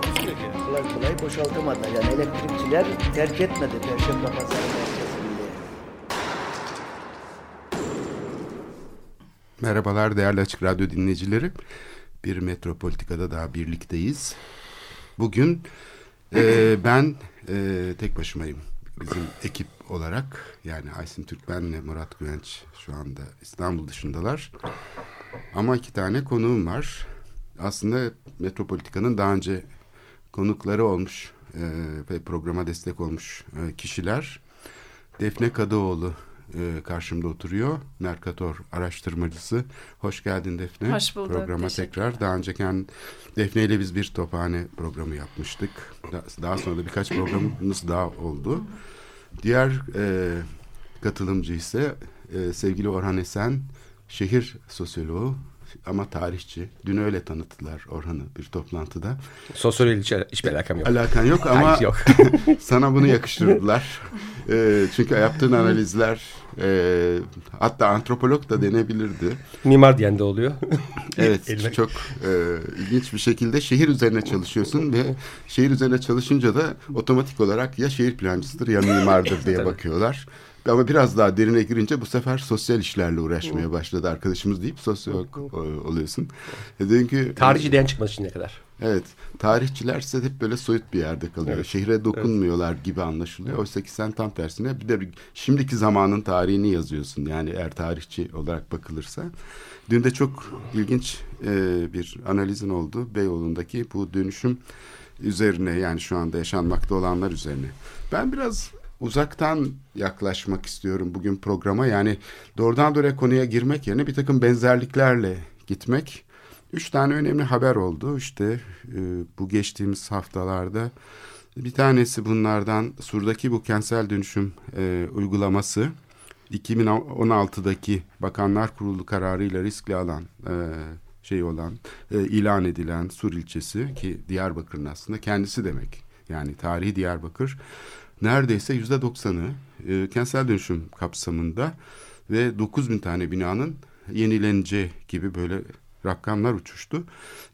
Takusuyor ki. Kolay kolay boşaltamadılar. Yani elektrikçiler terk etmedi Perşembe Pazarı. Merhabalar değerli Açık Radyo dinleyicileri. Bir Metropolitika'da daha birlikteyiz. Bugün e, ben e, tek başımayım. Bizim ekip olarak yani Aysin Türkmen ve Murat Güvenç şu anda İstanbul dışındalar. Ama iki tane konuğum var. Aslında Metropolitika'nın daha önce konukları olmuş e, ve programa destek olmuş e, kişiler. Defne Kadıoğlu e, karşımda oturuyor. Mercator araştırmacısı. Hoş geldin Defne. Hoş bulduk, Programa tekrar. Daha önce kendi Defne ile biz bir tophane programı yapmıştık. Da- Daha sonra da birkaç programımız daha oldu. Diğer e, katılımcı ise e, sevgili Orhan Esen, şehir sosyoloğu ama tarihçi. Dün öyle tanıttılar Orhan'ı bir toplantıda. Sosyoloji hiç, hiçbir alakam yok. Alakan yok ama yok. sana bunu yakıştırdılar. E, çünkü yaptığın analizler e, hatta antropolog da denebilirdi. Mimar diyen de oluyor. Evet Elime- çok e, ilginç bir şekilde şehir üzerine çalışıyorsun ve şehir üzerine çalışınca da otomatik olarak ya şehir plancısıdır ya mimardır diye Tabii. bakıyorlar. Ama biraz daha derine girince bu sefer sosyal işlerle uğraşmaya başladı arkadaşımız deyip sosyolog oluyorsun. E, Çünkü Tarihçi diyen çıkmadı şimdiye kadar. Evet. Tarihçiler ise hep böyle soyut bir yerde kalıyor. Evet. Şehre dokunmuyorlar gibi anlaşılıyor. Oysa ki sen tam tersine bir de şimdiki zamanın tarihini yazıyorsun. Yani eğer tarihçi olarak bakılırsa. Dün de çok ilginç e, bir analizin oldu. Beyoğlu'ndaki bu dönüşüm üzerine yani şu anda yaşanmakta olanlar üzerine. Ben biraz uzaktan yaklaşmak istiyorum bugün programa. Yani doğrudan doğruya konuya girmek yerine bir takım benzerliklerle gitmek. Üç tane önemli haber oldu. İşte e, bu geçtiğimiz haftalarda bir tanesi bunlardan Sur'daki bu kentsel dönüşüm e, uygulaması 2016'daki Bakanlar Kurulu kararıyla riskli alan e, şey olan e, ilan edilen Sur ilçesi ki Diyarbakır'ın aslında kendisi demek. Yani tarihi Diyarbakır neredeyse yüzde doksanı e, kentsel dönüşüm kapsamında ve 9000 tane binanın yenileneceği gibi böyle rakamlar uçuştu.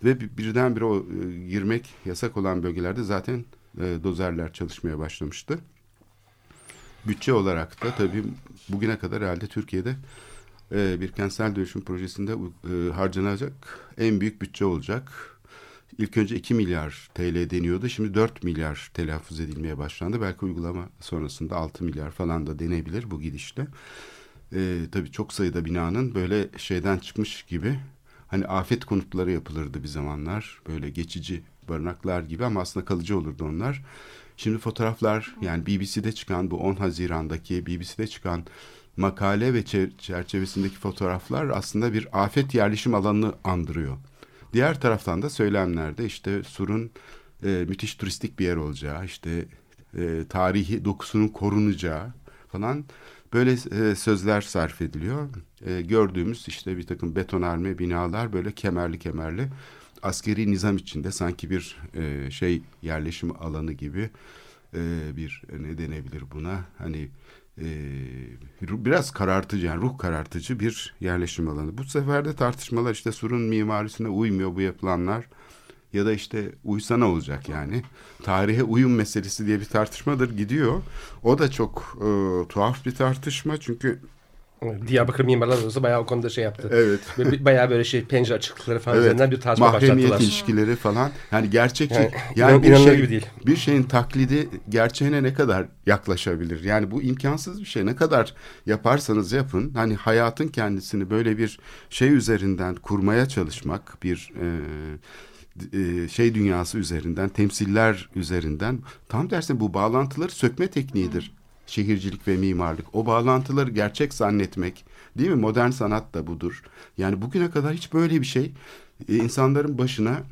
Ve bir- birdenbire o e, girmek yasak olan bölgelerde zaten e, dozerler çalışmaya başlamıştı. Bütçe olarak da tabii bugüne kadar herhalde Türkiye'de e, bir kentsel dönüşüm projesinde e, harcanacak en büyük bütçe olacak. İlk önce 2 milyar TL deniyordu. Şimdi 4 milyar telaffuz edilmeye başlandı. Belki uygulama sonrasında 6 milyar falan da denebilir bu gidişle. E, tabii çok sayıda binanın böyle şeyden çıkmış gibi hani afet konutları yapılırdı bir zamanlar. Böyle geçici barınaklar gibi ama aslında kalıcı olurdu onlar. Şimdi fotoğraflar yani BBC'de çıkan bu 10 Haziran'daki BBC'de çıkan makale ve çer- çerçevesindeki fotoğraflar aslında bir afet yerleşim alanını andırıyor. Diğer taraftan da söylemlerde işte Sur'un e, müthiş turistik bir yer olacağı, işte e, tarihi dokusunun korunacağı falan böyle e, sözler sarf ediliyor. E, gördüğümüz işte bir takım betonarme binalar böyle kemerli kemerli askeri nizam içinde sanki bir e, şey yerleşim alanı gibi e, bir e, ne denebilir buna hani e, ru- biraz karartıcı yani ruh karartıcı bir yerleşim alanı. Bu sefer de tartışmalar işte Sur'un mimarisine uymuyor bu yapılanlar ya da işte uysa ne olacak yani tarihe uyum meselesi diye bir tartışmadır gidiyor. O da çok e, tuhaf bir tartışma çünkü Diyarbakır Mimarlar Odası bayağı o konuda şey yaptı. evet bayağı böyle şey pencere açıklıkları falan Evet. üzerinden bir tartışma mahremiyet başlattılar. ilişkileri falan yani gerçekçi Yani yani, bir şey gibi değil. bir şeyin taklidi gerçeğine ne kadar yaklaşabilir yani bu imkansız bir şey ne kadar yaparsanız yapın hani hayatın kendisini böyle bir şey üzerinden kurmaya çalışmak bir e, e, şey dünyası üzerinden temsiller üzerinden tam tersine bu bağlantıları sökme tekniğidir şehircilik ve mimarlık o bağlantıları gerçek zannetmek değil mi modern sanat da budur yani bugüne kadar hiç böyle bir şey e, insanların başına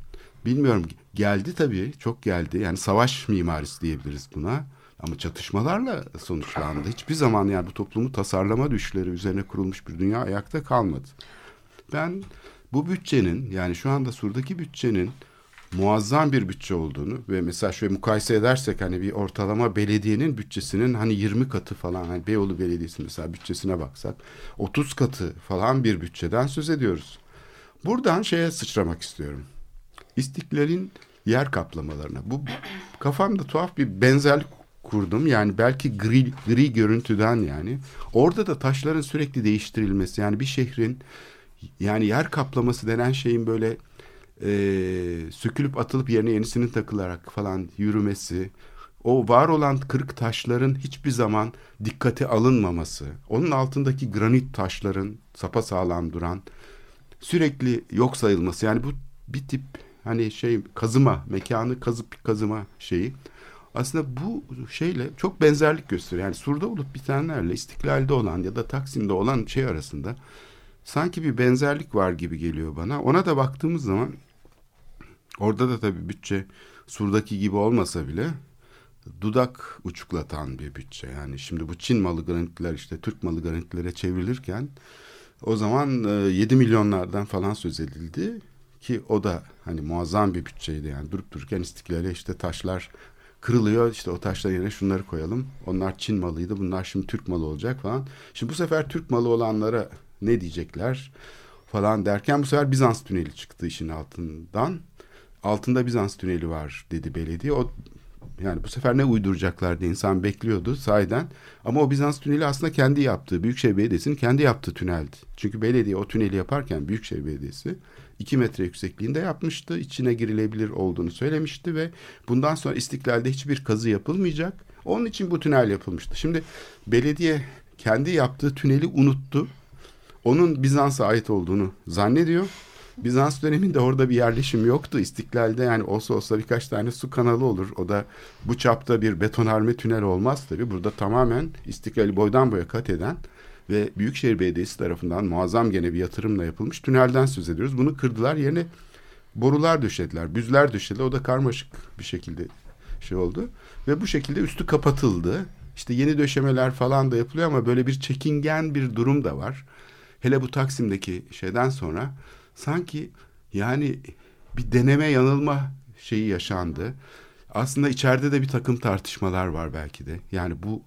bilmiyorum geldi tabii çok geldi. Yani savaş mimarisi diyebiliriz buna. Ama çatışmalarla sonuçlandı. Hiçbir zaman yani bu toplumu tasarlama düşleri üzerine kurulmuş bir dünya ayakta kalmadı. Ben bu bütçenin yani şu anda Sur'daki bütçenin muazzam bir bütçe olduğunu ve mesela şöyle mukayese edersek hani bir ortalama belediyenin bütçesinin hani 20 katı falan hani Beyoğlu Belediyesi mesela bütçesine baksak 30 katı falan bir bütçeden söz ediyoruz. Buradan şeye sıçramak istiyorum. İstiklal'in yer kaplamalarına. Bu kafamda tuhaf bir benzerlik kurdum. Yani belki gri, gri görüntüden yani. Orada da taşların sürekli değiştirilmesi. Yani bir şehrin yani yer kaplaması denen şeyin böyle e, sökülüp atılıp yerine yenisinin takılarak falan yürümesi. O var olan kırık taşların hiçbir zaman dikkate alınmaması. Onun altındaki granit taşların sapasağlam duran sürekli yok sayılması. Yani bu bir tip hani şey kazıma mekanı kazıp kazıma şeyi aslında bu şeyle çok benzerlik gösteriyor. Yani Sur'da olup bitenlerle İstiklal'de olan ya da Taksim'de olan şey arasında sanki bir benzerlik var gibi geliyor bana. Ona da baktığımız zaman orada da tabii bütçe Sur'daki gibi olmasa bile dudak uçuklatan bir bütçe. Yani şimdi bu Çin malı granitler işte Türk malı granitlere çevrilirken o zaman 7 milyonlardan falan söz edildi ki o da hani muazzam bir bütçeydi yani durup dururken istiklale işte taşlar kırılıyor işte o taşlar yerine şunları koyalım. Onlar Çin malıydı bunlar şimdi Türk malı olacak falan. Şimdi bu sefer Türk malı olanlara ne diyecekler falan derken bu sefer Bizans tüneli çıktı işin altından. Altında Bizans tüneli var dedi belediye. O yani bu sefer ne uyduracaklar diye insan bekliyordu sahiden. Ama o Bizans tüneli aslında kendi yaptığı, Büyükşehir Belediyesi'nin kendi yaptığı tüneldi. Çünkü belediye o tüneli yaparken Büyükşehir Belediyesi 2 metre yüksekliğinde yapmıştı. İçine girilebilir olduğunu söylemişti ve bundan sonra İstiklal'de hiçbir kazı yapılmayacak. Onun için bu tünel yapılmıştı. Şimdi belediye kendi yaptığı tüneli unuttu. Onun Bizans'a ait olduğunu zannediyor. Bizans döneminde orada bir yerleşim yoktu. İstiklal'de yani olsa olsa birkaç tane su kanalı olur. O da bu çapta bir betonarme tünel olmaz tabii. Burada tamamen İstiklal'i boydan boya kat eden ve Büyükşehir Belediyesi tarafından muazzam gene bir yatırımla yapılmış tünelden söz ediyoruz. Bunu kırdılar yerine borular döşediler, büzler döşediler. O da karmaşık bir şekilde şey oldu. Ve bu şekilde üstü kapatıldı. İşte yeni döşemeler falan da yapılıyor ama böyle bir çekingen bir durum da var. Hele bu Taksim'deki şeyden sonra sanki yani bir deneme yanılma şeyi yaşandı. Aslında içeride de bir takım tartışmalar var belki de. Yani bu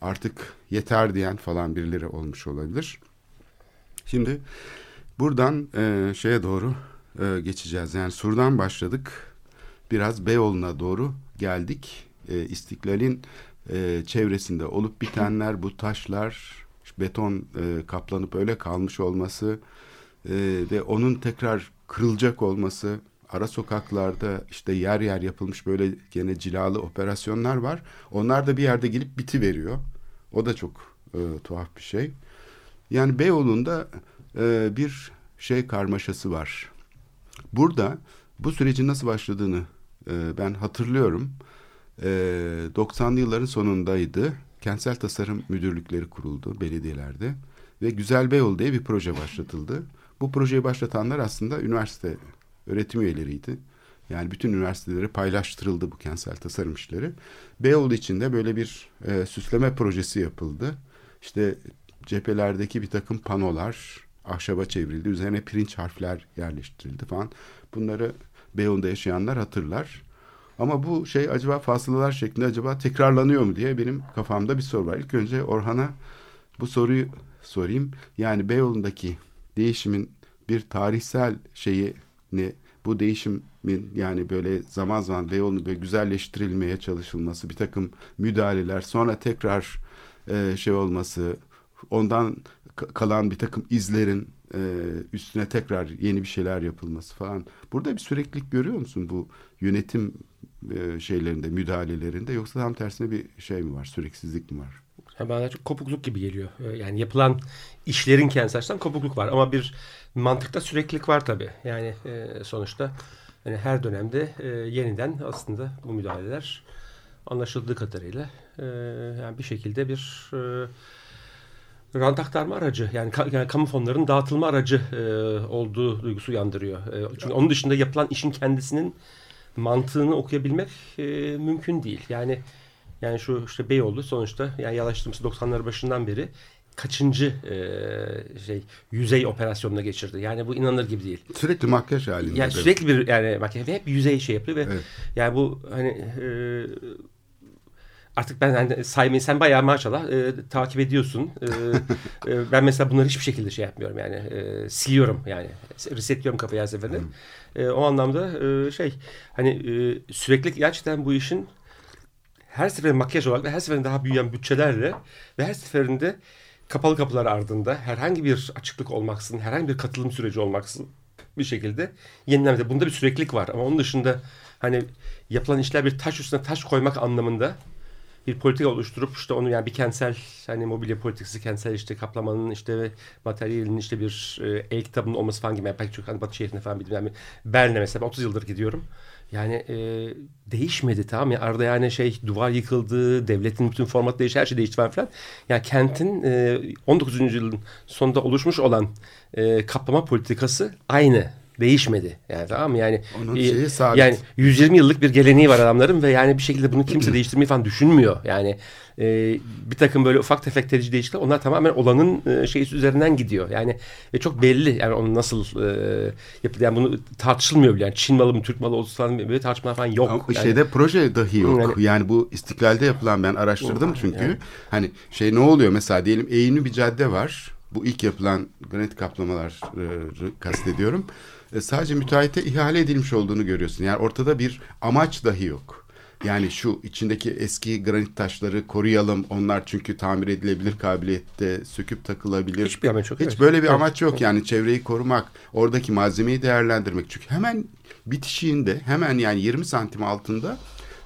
artık yeter diyen falan birileri olmuş olabilir. Şimdi buradan e, şeye doğru e, geçeceğiz. Yani Sur'dan başladık. Biraz Beyoğlu'na doğru geldik. E, İstiklal'in e, çevresinde olup bitenler, bu taşlar, beton e, kaplanıp öyle kalmış olması e, ve onun tekrar kırılacak olması, ara sokaklarda işte yer yer yapılmış böyle gene cilalı operasyonlar var. Onlar da bir yerde gelip biti veriyor. O da çok e, tuhaf bir şey. Yani Beyoğlu'nda e, bir şey karmaşası var. Burada bu sürecin nasıl başladığını e, ben hatırlıyorum. E, 90'lı yılların sonundaydı. Kentsel tasarım müdürlükleri kuruldu belediyelerde ve Güzel Beyoğlu diye bir proje başlatıldı. Bu projeyi başlatanlar aslında üniversite öğretim üyeleriydi. Yani bütün üniversitelere paylaştırıldı bu kentsel tasarım işleri. Beyoğlu içinde böyle bir e, süsleme projesi yapıldı. İşte cephelerdeki bir takım panolar ahşaba çevrildi. Üzerine pirinç harfler yerleştirildi falan. Bunları Beyoğlu'nda yaşayanlar hatırlar. Ama bu şey acaba fasılalar şeklinde acaba tekrarlanıyor mu diye benim kafamda bir soru var. İlk önce Orhan'a bu soruyu sorayım. Yani Beyoğlu'ndaki değişimin bir tarihsel şeyi ne bu değişimin yani böyle zaman zaman Beyoğlu'nun böyle güzelleştirilmeye çalışılması, bir takım müdahaleler, sonra tekrar e, şey olması, ondan kalan bir takım izlerin e, üstüne tekrar yeni bir şeyler yapılması falan. Burada bir süreklilik görüyor musun bu yönetim e, şeylerinde, müdahalelerinde yoksa tam tersine bir şey mi var, süreksizlik mi var? Bana çok kopukluk gibi geliyor. Ee, yani yapılan işlerin kendisi açısından kopukluk var. Ama bir mantıkta süreklilik var tabii. Yani e, sonuçta yani her dönemde e, yeniden aslında bu müdahaleler anlaşıldığı kadarıyla e, yani bir şekilde bir rant aktarma aracı yani, ka, yani kamu fonlarının dağıtılma aracı e, olduğu duygusu uyandırıyor. E, çünkü onun dışında yapılan işin kendisinin mantığını okuyabilmek e, mümkün değil. Yani yani şu işte Beyoğlu sonuçta yani yalaştığımız 90'lar başından beri kaçıncı e, şey yüzey operasyonuna geçirdi. Yani bu inanılır gibi değil. Sürekli makyaj halinde. Yani sürekli bir yani makyaj hep yüzey şey yapıyor ve Evet. yani bu hani e, artık ben hani saymayı sen bayağı maşallah e, takip ediyorsun. E, e, ben mesela bunları hiçbir şekilde şey yapmıyorum yani e, siliyorum yani resetliyorum kafayı her seferinde. E, o anlamda e, şey hani e, sürekli gerçekten bu işin her seferinde makyaj olarak ve her seferinde daha büyüyen bütçelerle ve her seferinde kapalı kapılar ardında herhangi bir açıklık olmaksızın, herhangi bir katılım süreci olmaksızın bir şekilde yenilenmede. Bunda bir süreklilik var ama onun dışında hani yapılan işler bir taş üstüne taş koymak anlamında bir politika oluşturup işte onu yani bir kentsel hani mobilya politikası kentsel işte kaplamanın işte ve materyalin işte bir e, el kitabının olması falan gibi yani pek çok hani Batı şehrinde falan bildim yani Berlin'e mesela ben 30 yıldır gidiyorum. Yani e, değişmedi tamam ya arada yani şey duvar yıkıldı, devletin bütün formatı değişti, her şey değişti falan filan. Yani kentin e, 19. yüzyılın sonunda oluşmuş olan e, kaplama politikası aynı değişmedi. Yani tamam mı? Yani Onun e, şeyi sabit. yani 120 yıllık bir geleneği var adamların ve yani bir şekilde bunu kimse değiştirmeyi falan düşünmüyor. Yani e, bir takım böyle ufak tefek terici değişiklikler onlar tamamen olanın e, şeysi üzerinden gidiyor. Yani ve çok belli yani onun nasıl e, yapıldı. Yani bunu tartışılmıyor bile. Yani Çin malı mı Türk malı olsun falan böyle tartışmalar falan yok. Ama yani, şeyde proje dahi yok. Yani- Yani, bu istiklalde yapılan ben araştırdım çünkü. yani. Hani şey ne oluyor mesela diyelim eğimli bir cadde var. Bu ilk yapılan granit kaplamalar kastediyorum. E, sadece müteahhite ihale edilmiş olduğunu görüyorsun. Yani ortada bir amaç dahi yok. Yani şu içindeki eski granit taşları koruyalım. Onlar çünkü tamir edilebilir kabiliyette, söküp takılabilir. Hiçbir amaç yok, Hiç evet. böyle bir amaç yok yani çevreyi korumak, oradaki malzemeyi değerlendirmek. Çünkü hemen bitişiğinde, hemen yani 20 santim altında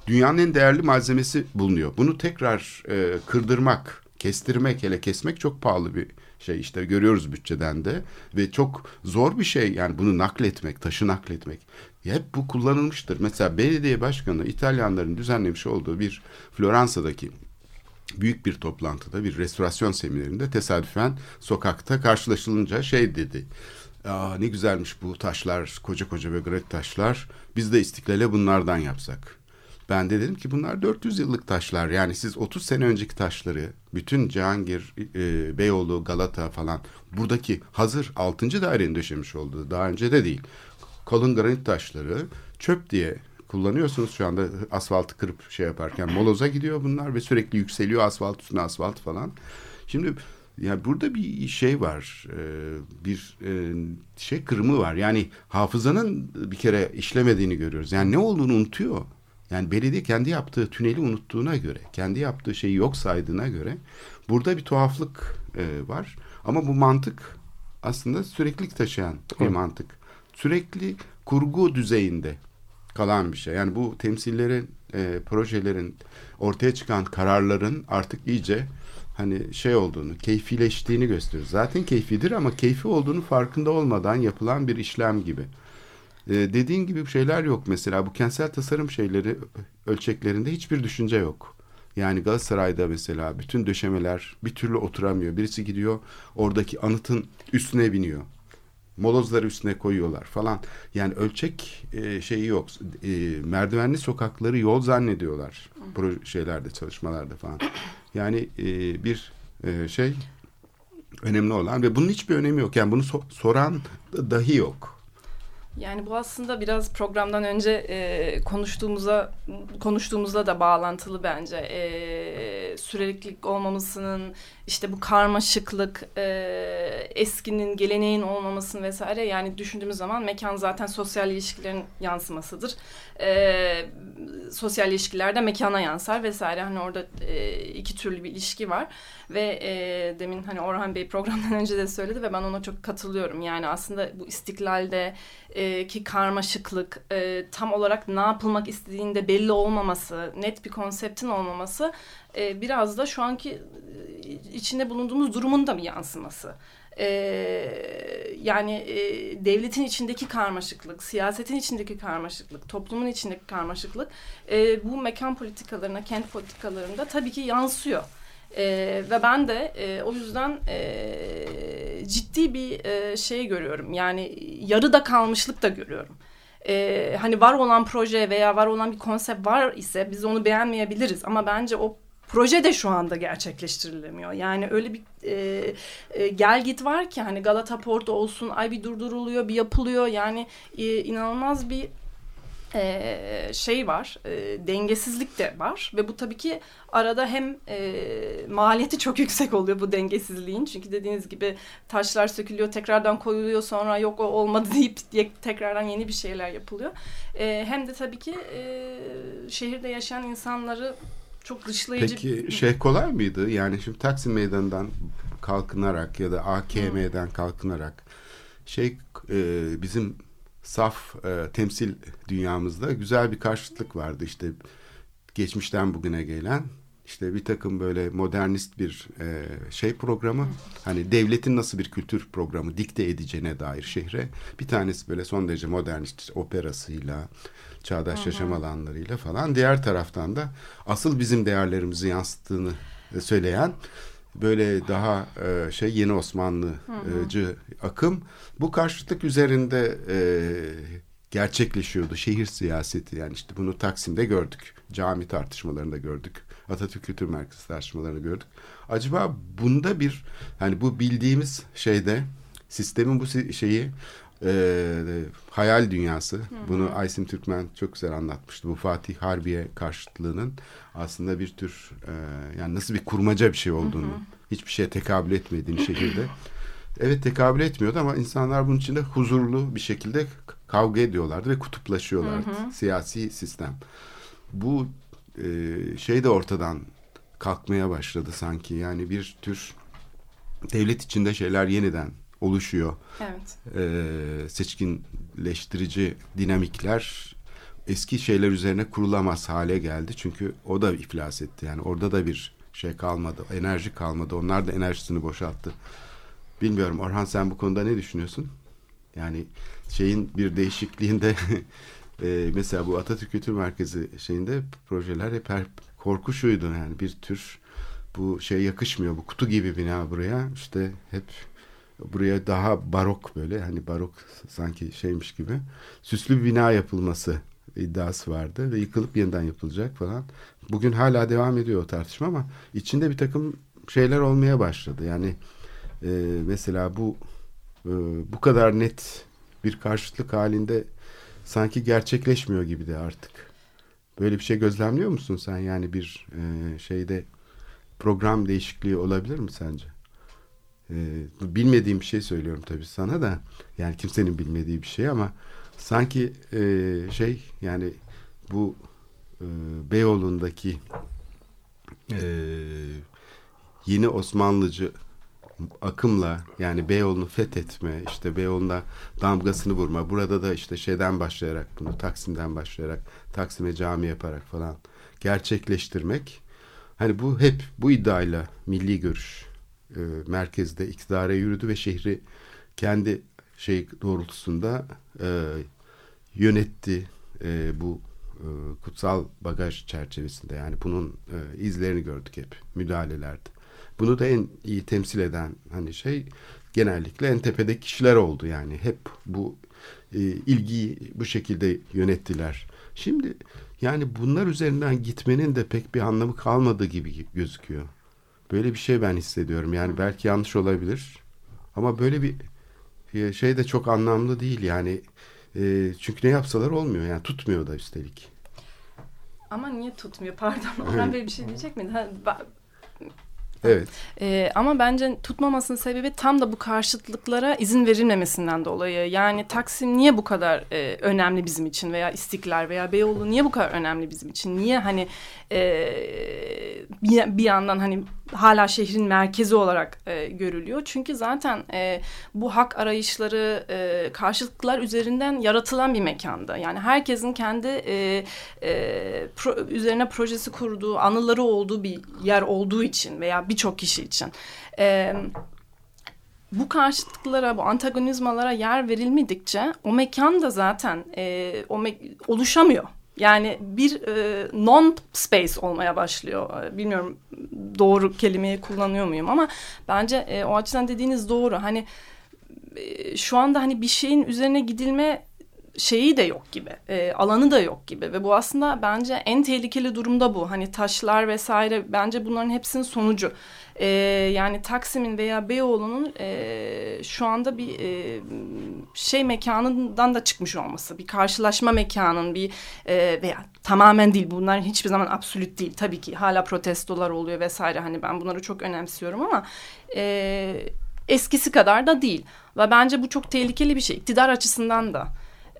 dünyanın en değerli malzemesi bulunuyor. Bunu tekrar e, kırdırmak, kestirmek, hele kesmek çok pahalı bir şey işte görüyoruz bütçeden de ve çok zor bir şey yani bunu nakletmek, taşı nakletmek. Hep bu kullanılmıştır. Mesela belediye başkanı İtalyanların düzenlemiş olduğu bir Floransa'daki büyük bir toplantıda bir restorasyon seminerinde tesadüfen sokakta karşılaşılınca şey dedi. Aa, ne güzelmiş bu taşlar koca koca granit taşlar biz de istiklale bunlardan yapsak. Ben de dedim ki bunlar 400 yıllık taşlar yani siz 30 sene önceki taşları bütün Cihangir, e, Beyoğlu, Galata falan buradaki hazır 6. dairenin döşemiş olduğu daha önce de değil. Kalın granit taşları çöp diye kullanıyorsunuz şu anda asfaltı kırıp şey yaparken moloza gidiyor bunlar ve sürekli yükseliyor asfalt üstüne asfalt falan. Şimdi yani burada bir şey var e, bir e, şey kırımı var yani hafızanın bir kere işlemediğini görüyoruz yani ne olduğunu unutuyor. Yani belediye kendi yaptığı tüneli unuttuğuna göre, kendi yaptığı şeyi yok saydığına göre burada bir tuhaflık e, var. Ama bu mantık aslında süreklilik taşıyan bir mantık. Sürekli kurgu düzeyinde kalan bir şey. Yani bu temsillerin, e, projelerin, ortaya çıkan kararların artık iyice hani şey olduğunu, keyfileştiğini gösteriyor. Zaten keyfidir ama keyfi olduğunu farkında olmadan yapılan bir işlem gibi. Ee, dediğin gibi şeyler yok mesela bu kentsel tasarım şeyleri ölçeklerinde hiçbir düşünce yok. Yani Galatasaray'da mesela bütün döşemeler bir türlü oturamıyor. Birisi gidiyor oradaki anıtın üstüne biniyor. Molozları üstüne koyuyorlar falan. Yani ölçek e, şeyi yok. E, merdivenli sokakları yol zannediyorlar. Proje şeylerde çalışmalarda falan. Yani e, bir e, şey önemli olan ve bunun hiçbir önemi yok. Yani bunu so- soran dahi yok. Yani bu aslında biraz programdan önce e, konuştuğumuza konuştuğumuzla da bağlantılı bence. E, süreklilik olmamasının işte bu karmaşıklık, e, eskinin, geleneğin olmamasının vesaire. Yani düşündüğümüz zaman mekan zaten sosyal ilişkilerin yansımasıdır. E, sosyal ilişkilerde mekana yansar vesaire. Hani orada e, iki türlü bir ilişki var. Ve e, demin hani Orhan Bey programdan önce de söyledi ve ben ona çok katılıyorum. Yani aslında bu istiklalde e, ki karmaşıklık, e, tam olarak ne yapılmak istediğinde belli olmaması, net bir konseptin olmaması e, biraz da şu anki e, içinde bulunduğumuz durumun da bir yansıması. E, yani e, devletin içindeki karmaşıklık, siyasetin içindeki karmaşıklık, toplumun içindeki karmaşıklık e, bu mekan politikalarına, kent politikalarında tabii ki yansıyor. E, ve ben de e, o yüzden e, ciddi bir e, şey görüyorum. Yani yarıda kalmışlık da görüyorum. E, hani var olan proje veya var olan bir konsept var ise biz onu beğenmeyebiliriz. Ama bence o proje de şu anda gerçekleştirilemiyor. Yani öyle bir e, e, gel git var ki hani Galata Port olsun ay bir durduruluyor bir yapılıyor yani e, inanılmaz bir e, şey var, e, dengesizlik de var ve bu tabii ki arada hem e, maliyeti çok yüksek oluyor bu dengesizliğin çünkü dediğiniz gibi taşlar sökülüyor, tekrardan koyuluyor sonra yok o olmadı deyip tekrardan yeni bir şeyler yapılıyor. E, hem de tabii ki e, şehirde yaşayan insanları çok dışlayıcı. Peki şey kolay mıydı? Yani şimdi Taksim Meydanı'ndan kalkınarak ya da AKM'den kalkınarak şey e, bizim saf e, temsil dünyamızda güzel bir karşıtlık vardı işte geçmişten bugüne gelen işte bir takım böyle modernist bir e, şey programı hani devletin nasıl bir kültür programı dikte edeceğine dair şehre bir tanesi böyle son derece modernist operasıyla çağdaş Hı-hı. yaşam alanlarıyla falan diğer taraftan da asıl bizim değerlerimizi yansıttığını söyleyen böyle daha e, şey yeni Osmanlıcı akım. Bu karşıtlık üzerinde e, gerçekleşiyordu şehir siyaseti. Yani işte bunu Taksim'de gördük cami tartışmalarında gördük Atatürk Kültür Merkezi tartışmalarını gördük. Acaba bunda bir hani bu bildiğimiz şeyde sistemin bu şeyi e, hayal dünyası. Hı hı. Bunu Aysim Türkmen çok güzel anlatmıştı. Bu Fatih Harbiye karşıtlığının aslında bir tür e, yani nasıl bir kurmaca bir şey olduğunu, hı hı. hiçbir şeye tekabül etmediğini şehirde. Evet tekabül etmiyordu ama insanlar bunun içinde huzurlu bir şekilde kavga ediyorlardı ve kutuplaşıyorlardı. Hı hı. Siyasi sistem. Bu e, şey de ortadan kalkmaya başladı sanki. Yani bir tür devlet içinde şeyler yeniden oluşuyor. Evet. Ee, seçkinleştirici dinamikler eski şeyler üzerine kurulamaz hale geldi. Çünkü o da iflas etti. Yani orada da bir şey kalmadı. Enerji kalmadı. Onlar da enerjisini boşalttı. Bilmiyorum Orhan sen bu konuda ne düşünüyorsun? Yani şeyin bir değişikliğinde e, mesela bu Atatürk Kültür Merkezi şeyinde projeler hep her korku şuydu yani bir tür bu şey yakışmıyor bu kutu gibi bina buraya işte hep buraya daha barok böyle hani barok sanki şeymiş gibi süslü bir bina yapılması iddiası vardı ve yıkılıp yeniden yapılacak falan. Bugün hala devam ediyor o tartışma ama içinde bir takım şeyler olmaya başladı. Yani e, mesela bu e, bu kadar net bir karşıtlık halinde sanki gerçekleşmiyor gibi de artık. Böyle bir şey gözlemliyor musun sen? Yani bir e, şeyde program değişikliği olabilir mi sence? Ee, bilmediğim bir şey söylüyorum tabii sana da. Yani kimsenin bilmediği bir şey ama sanki e, şey yani bu e, Beyoğlu'ndaki e, yeni Osmanlıcı akımla yani Beyoğlu'nu fethetme, işte Beyoğlu'na damgasını vurma. Burada da işte şeyden başlayarak bunu Taksim'den başlayarak Taksim'e cami yaparak falan gerçekleştirmek. Hani bu hep bu iddiayla milli görüş e, merkezde iktidara yürüdü ve şehri kendi şey doğrultusunda e, yönetti e, bu e, kutsal bagaj çerçevesinde yani bunun e, izlerini gördük hep müdahalelerde. Bunu da en iyi temsil eden hani şey genellikle en tepede kişiler oldu yani hep bu e, ilgiyi bu şekilde yönettiler. Şimdi yani bunlar üzerinden gitmenin de pek bir anlamı kalmadığı gibi gözüküyor. Böyle bir şey ben hissediyorum. Yani belki yanlış olabilir. Ama böyle bir şey de çok anlamlı değil yani. E, çünkü ne yapsalar olmuyor yani tutmuyor da üstelik. Ama niye tutmuyor? Pardon. Orhan Bey bir şey diyecek miydi? Ha, Evet. Ee, ama bence tutmamasının sebebi tam da bu karşıtlıklara izin verilmemesinden dolayı. Yani Taksim niye bu kadar e, önemli bizim için veya İstiklal veya Beyoğlu niye bu kadar önemli bizim için? Niye hani e, bir, bir yandan hani hala şehrin merkezi olarak e, görülüyor. Çünkü zaten e, bu hak arayışları e, karşılıklar üzerinden yaratılan bir mekanda. Yani herkesin kendi e, e, pro, üzerine projesi kurduğu, anıları olduğu bir yer olduğu için veya birçok kişi için. E, bu karşıtlıklara, bu antagonizmalara yer verilmedikçe o mekan da zaten e, o me oluşamıyor. Yani bir e, non space olmaya başlıyor. Bilmiyorum doğru kelimeyi kullanıyor muyum ama bence e, o açıdan dediğiniz doğru. Hani e, şu anda hani bir şeyin üzerine gidilme şeyi de yok gibi, e, alanı da yok gibi ve bu aslında bence en tehlikeli durumda bu. Hani taşlar vesaire bence bunların hepsinin sonucu. E, yani Taksim'in veya Beyoğlu'nun e, şu anda bir e, şey mekanından da çıkmış olması, bir karşılaşma mekanın bir e, veya tamamen değil bunların hiçbir zaman absolut değil. Tabii ki hala protestolar oluyor vesaire hani ben bunları çok önemsiyorum ama e, eskisi kadar da değil. Ve bence bu çok tehlikeli bir şey iktidar açısından da.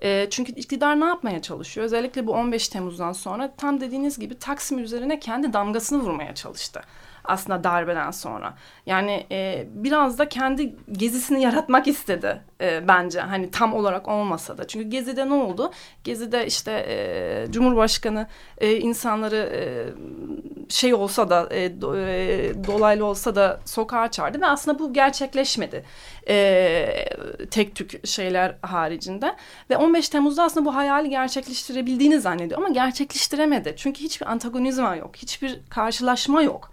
E, çünkü iktidar ne yapmaya çalışıyor? Özellikle bu 15 Temmuz'dan sonra tam dediğiniz gibi Taksim üzerine kendi damgasını vurmaya çalıştı aslında darbeden sonra. Yani e, biraz da kendi gezisini yaratmak istedi e, bence. Hani tam olarak olmasa da. Çünkü Gezi'de ne oldu? Gezi'de işte e, Cumhurbaşkanı e, insanları e, şey olsa da e, do, e, dolaylı olsa da sokağa çağırdı ve aslında bu gerçekleşmedi. E, tek tük şeyler haricinde. Ve 15 Temmuz'da aslında bu hayali gerçekleştirebildiğini zannediyor ama gerçekleştiremedi. Çünkü hiçbir antagonizma yok. Hiçbir karşılaşma yok.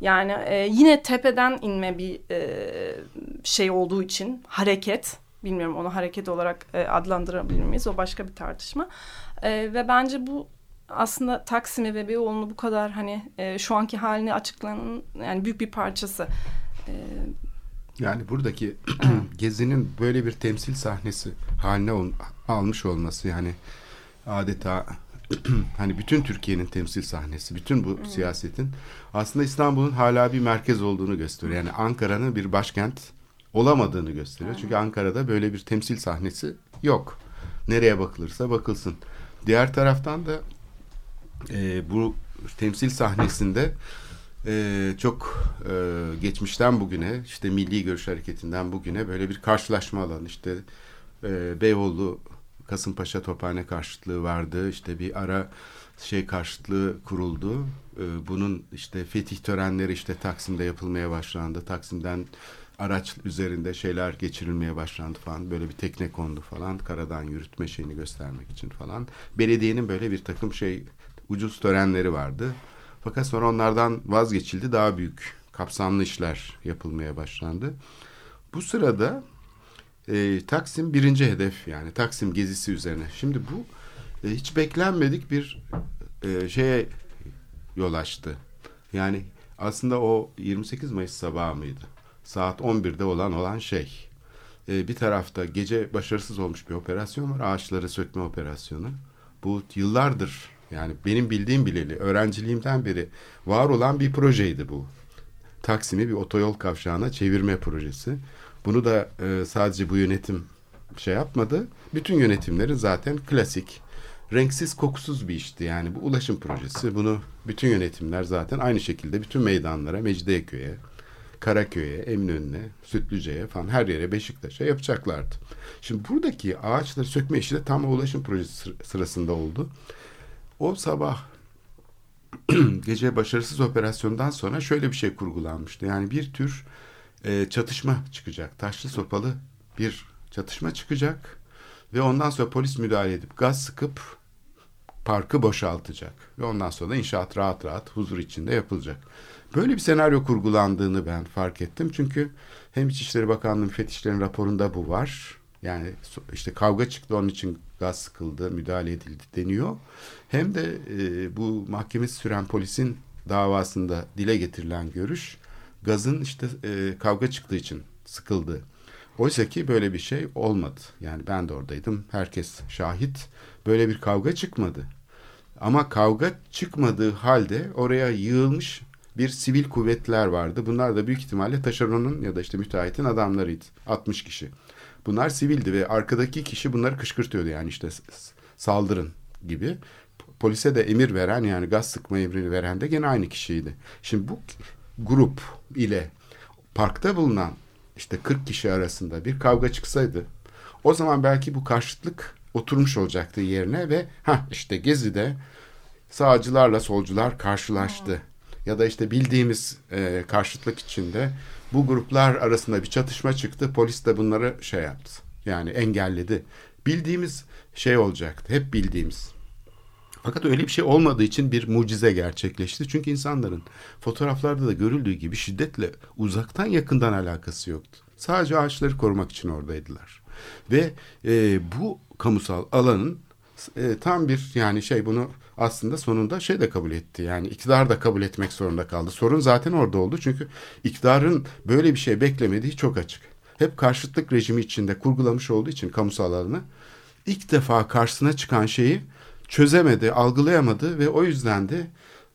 Yani e, yine tepeden inme bir e, şey olduğu için hareket bilmiyorum onu hareket olarak e, adlandırabilir miyiz o başka bir tartışma e, ve bence bu aslında Taksim'i ve Beyoğlu'nu bu kadar hani e, şu anki halini açıklanan yani büyük bir parçası. E, yani buradaki Gezi'nin böyle bir temsil sahnesi haline ol, almış olması yani adeta hani bütün Türkiye'nin temsil sahnesi, bütün bu evet. siyasetin aslında İstanbul'un hala bir merkez olduğunu gösteriyor. Yani Ankara'nın bir başkent olamadığını gösteriyor. Çünkü Ankara'da böyle bir temsil sahnesi yok. Nereye bakılırsa bakılsın. Diğer taraftan da e, bu temsil sahnesinde e, çok e, geçmişten bugüne işte Milli Görüş Hareketi'nden bugüne böyle bir karşılaşma alanı işte e, Beyoğlu Kasımpaşa Tophane karşıtlığı vardı. İşte bir ara şey karşıtlığı kuruldu. Ee, bunun işte fetih törenleri işte Taksim'de yapılmaya başlandı. Taksim'den araç üzerinde şeyler geçirilmeye başlandı falan. Böyle bir tekne kondu falan. Karadan yürütme şeyini göstermek için falan. Belediyenin böyle bir takım şey ucuz törenleri vardı. Fakat sonra onlardan vazgeçildi. Daha büyük kapsamlı işler yapılmaya başlandı. Bu sırada e, Taksim birinci hedef yani Taksim gezisi üzerine. Şimdi bu e, hiç beklenmedik bir e, şeye yol açtı. Yani aslında o 28 Mayıs sabahı mıydı? Saat 11'de olan olan şey. E, bir tarafta gece başarısız olmuş bir operasyon var. Ağaçları sökme operasyonu. Bu yıllardır yani benim bildiğim bileli öğrenciliğimden beri var olan bir projeydi bu. Taksim'i bir otoyol kavşağına çevirme projesi. Bunu da e, sadece bu yönetim şey yapmadı. Bütün yönetimlerin zaten klasik, renksiz, kokusuz bir işti. Yani bu ulaşım projesi. Bunu bütün yönetimler zaten aynı şekilde bütün meydanlara, Mecidiyeköy'e, Karaköy'e, Eminönü'ne, Sütlüce'ye falan her yere Beşiktaş'a yapacaklardı. Şimdi buradaki ağaçları sökme işi de tam ulaşım projesi sırasında oldu. O sabah gece başarısız operasyondan sonra şöyle bir şey kurgulanmıştı. Yani bir tür e, çatışma çıkacak. Taşlı sopalı bir çatışma çıkacak ve ondan sonra polis müdahale edip gaz sıkıp parkı boşaltacak. Ve ondan sonra da inşaat rahat rahat huzur içinde yapılacak. Böyle bir senaryo kurgulandığını ben fark ettim. Çünkü hem İçişleri Bakanlığı müfettişlerin raporunda bu var. Yani işte kavga çıktı onun için gaz sıkıldı, müdahale edildi deniyor. Hem de e, bu mahkemesi süren polisin davasında dile getirilen görüş gazın işte e, kavga çıktığı için sıkıldı. Oysa ki böyle bir şey olmadı. Yani ben de oradaydım. Herkes şahit. Böyle bir kavga çıkmadı. Ama kavga çıkmadığı halde oraya yığılmış bir sivil kuvvetler vardı. Bunlar da büyük ihtimalle taşeronun ya da işte müteahhitin adamlarıydı. 60 kişi. Bunlar sivildi ve arkadaki kişi bunları kışkırtıyordu yani işte saldırın gibi. Polise de emir veren yani gaz sıkma emrini veren de gene aynı kişiydi. Şimdi bu grup ile parkta bulunan işte 40 kişi arasında bir kavga çıksaydı o zaman belki bu karşıtlık oturmuş olacaktı yerine ve ha işte Gezi'de sağcılarla solcular karşılaştı. Ya da işte bildiğimiz e, karşıtlık içinde bu gruplar arasında bir çatışma çıktı. Polis de bunları şey yaptı. Yani engelledi. Bildiğimiz şey olacaktı. Hep bildiğimiz. Fakat öyle bir şey olmadığı için bir mucize gerçekleşti. Çünkü insanların fotoğraflarda da görüldüğü gibi şiddetle uzaktan yakından alakası yoktu. Sadece ağaçları korumak için oradaydılar. Ve e, bu kamusal alanın e, tam bir yani şey bunu aslında sonunda şey de kabul etti. Yani iktidar da kabul etmek zorunda kaldı. Sorun zaten orada oldu. Çünkü iktidarın böyle bir şey beklemediği çok açık. Hep karşıtlık rejimi içinde kurgulamış olduğu için kamusal alanı ilk defa karşısına çıkan şeyi çözemedi, algılayamadı ve o yüzden de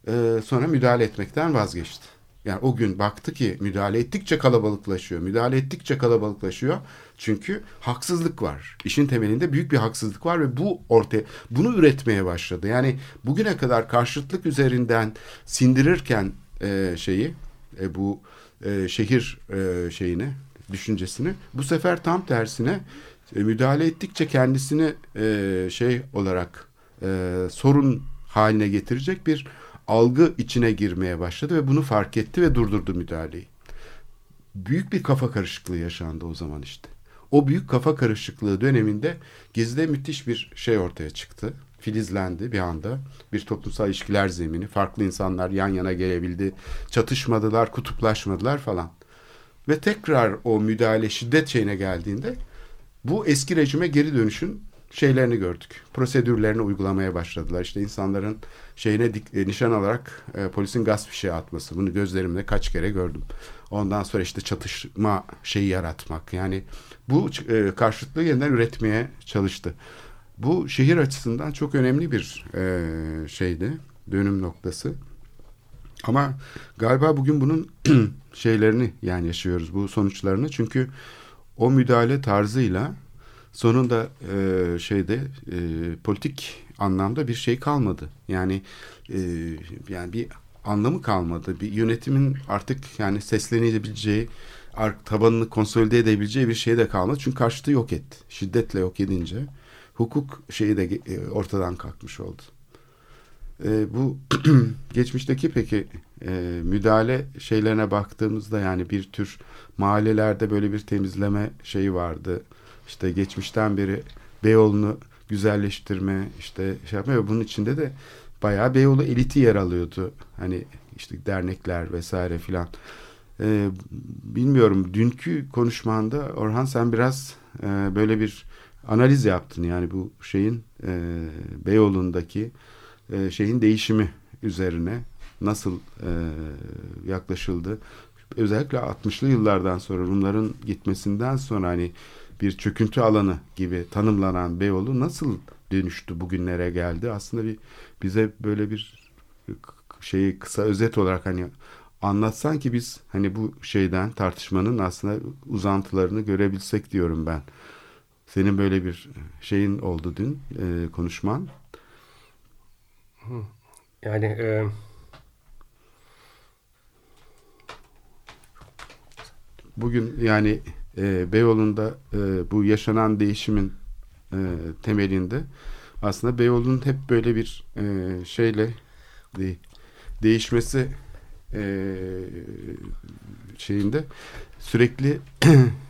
e, sonra müdahale etmekten vazgeçti. Yani o gün baktı ki müdahale ettikçe kalabalıklaşıyor. Müdahale ettikçe kalabalıklaşıyor. Çünkü haksızlık var. İşin temelinde büyük bir haksızlık var ve bu ortaya bunu üretmeye başladı. Yani bugüne kadar karşıtlık üzerinden sindirirken e, şeyi e, bu e, şehir e, şeyini düşüncesini bu sefer tam tersine e, müdahale ettikçe kendisini e, şey olarak e, sorun haline getirecek bir algı içine girmeye başladı ve bunu fark etti ve durdurdu müdahaleyi. Büyük bir kafa karışıklığı yaşandı o zaman işte. O büyük kafa karışıklığı döneminde Gezi'de müthiş bir şey ortaya çıktı. Filizlendi bir anda. Bir toplumsal ilişkiler zemini. Farklı insanlar yan yana gelebildi. Çatışmadılar, kutuplaşmadılar falan. Ve tekrar o müdahale şiddet şeyine geldiğinde bu eski rejime geri dönüşün şeylerini gördük. Prosedürlerini uygulamaya başladılar. İşte insanların şeyine dik, e, nişan alarak e, polisin gaz fişeği atması. Bunu gözlerimle kaç kere gördüm. Ondan sonra işte çatışma şeyi yaratmak. Yani bu e, karşıtlığı yeniden üretmeye çalıştı. Bu şehir açısından çok önemli bir e, şeydi. Dönüm noktası. Ama galiba bugün bunun şeylerini yani yaşıyoruz bu sonuçlarını. Çünkü o müdahale tarzıyla sonunda e, şeyde e, politik anlamda bir şey kalmadı. Yani e, yani bir anlamı kalmadı. Bir yönetimin artık yani seslenebileceği, tabanını konsolide edebileceği bir şey de kalmadı. Çünkü karşıtı yok etti. Şiddetle yok edince hukuk şeyi de e, ortadan kalkmış oldu. E, bu geçmişteki peki e, müdahale şeylerine baktığımızda yani bir tür mahallelerde böyle bir temizleme şeyi vardı işte geçmişten beri Beyoğlu'nu güzelleştirme işte şey yapma ve bunun içinde de bayağı Beyoğlu eliti yer alıyordu. Hani işte dernekler vesaire filan. Ee, bilmiyorum dünkü konuşmanda Orhan sen biraz e, böyle bir analiz yaptın yani bu şeyin e, Beyoğlu'ndaki e, şeyin değişimi üzerine nasıl e, yaklaşıldı. Özellikle 60'lı yıllardan sonra Rumların gitmesinden sonra hani bir çöküntü alanı gibi tanımlanan Beyoğlu nasıl dönüştü bugünlere geldi? Aslında bir bize böyle bir şeyi kısa özet olarak hani anlatsan ki biz hani bu şeyden tartışmanın aslında uzantılarını görebilsek diyorum ben. Senin böyle bir şeyin oldu dün e, konuşman. Yani e, bugün yani e, Beyoğlu'nda e, bu yaşanan değişimin e, temelinde aslında Beyoğlu'nun hep böyle bir e, şeyle de, değişmesi e, şeyinde sürekli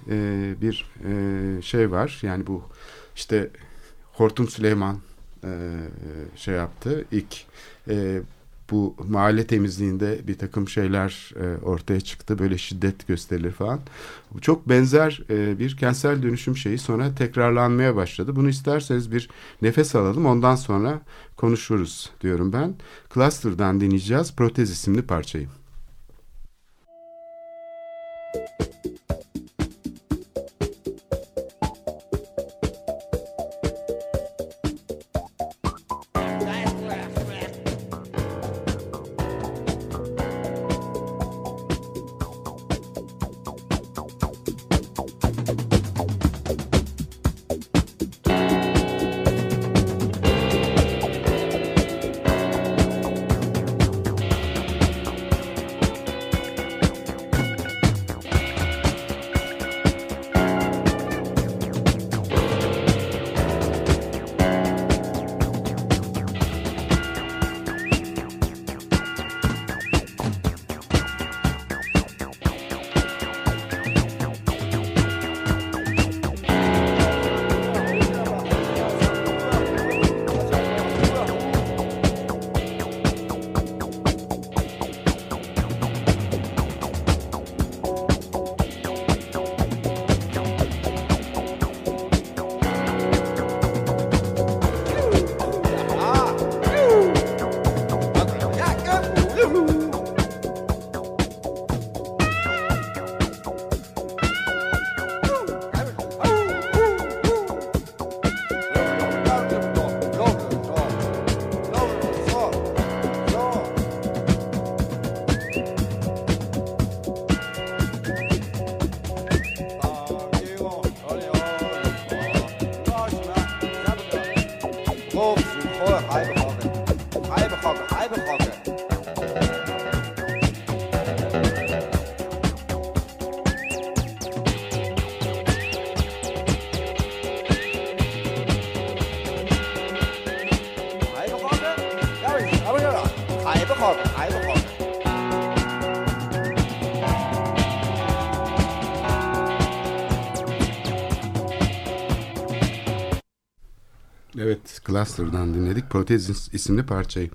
e, bir e, şey var. Yani bu işte Hortum Süleyman e, şey yaptı. İlk e, bu mahalle temizliğinde bir takım şeyler e, ortaya çıktı. Böyle şiddet gösterilir falan. Bu çok benzer e, bir kentsel dönüşüm şeyi sonra tekrarlanmaya başladı. Bunu isterseniz bir nefes alalım ondan sonra konuşuruz diyorum ben. Cluster'dan dinleyeceğiz Protez isimli parçayı. Cluster'dan dinledik. Protez isimli parçayı.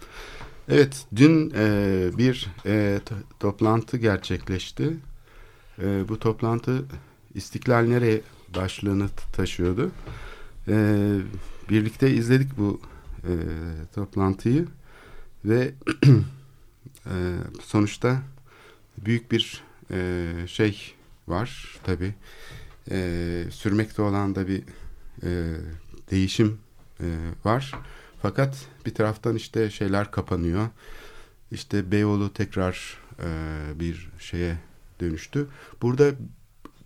Evet, dün e, bir e, toplantı gerçekleşti. E, bu toplantı İstiklal Nereye başlığını taşıyordu. E, birlikte izledik bu e, toplantıyı ve e, sonuçta büyük bir e, şey var tabi. E, sürmekte olan da bir e, değişim e, var. Fakat bir taraftan işte şeyler kapanıyor. İşte Beyoğlu tekrar e, bir şeye dönüştü. Burada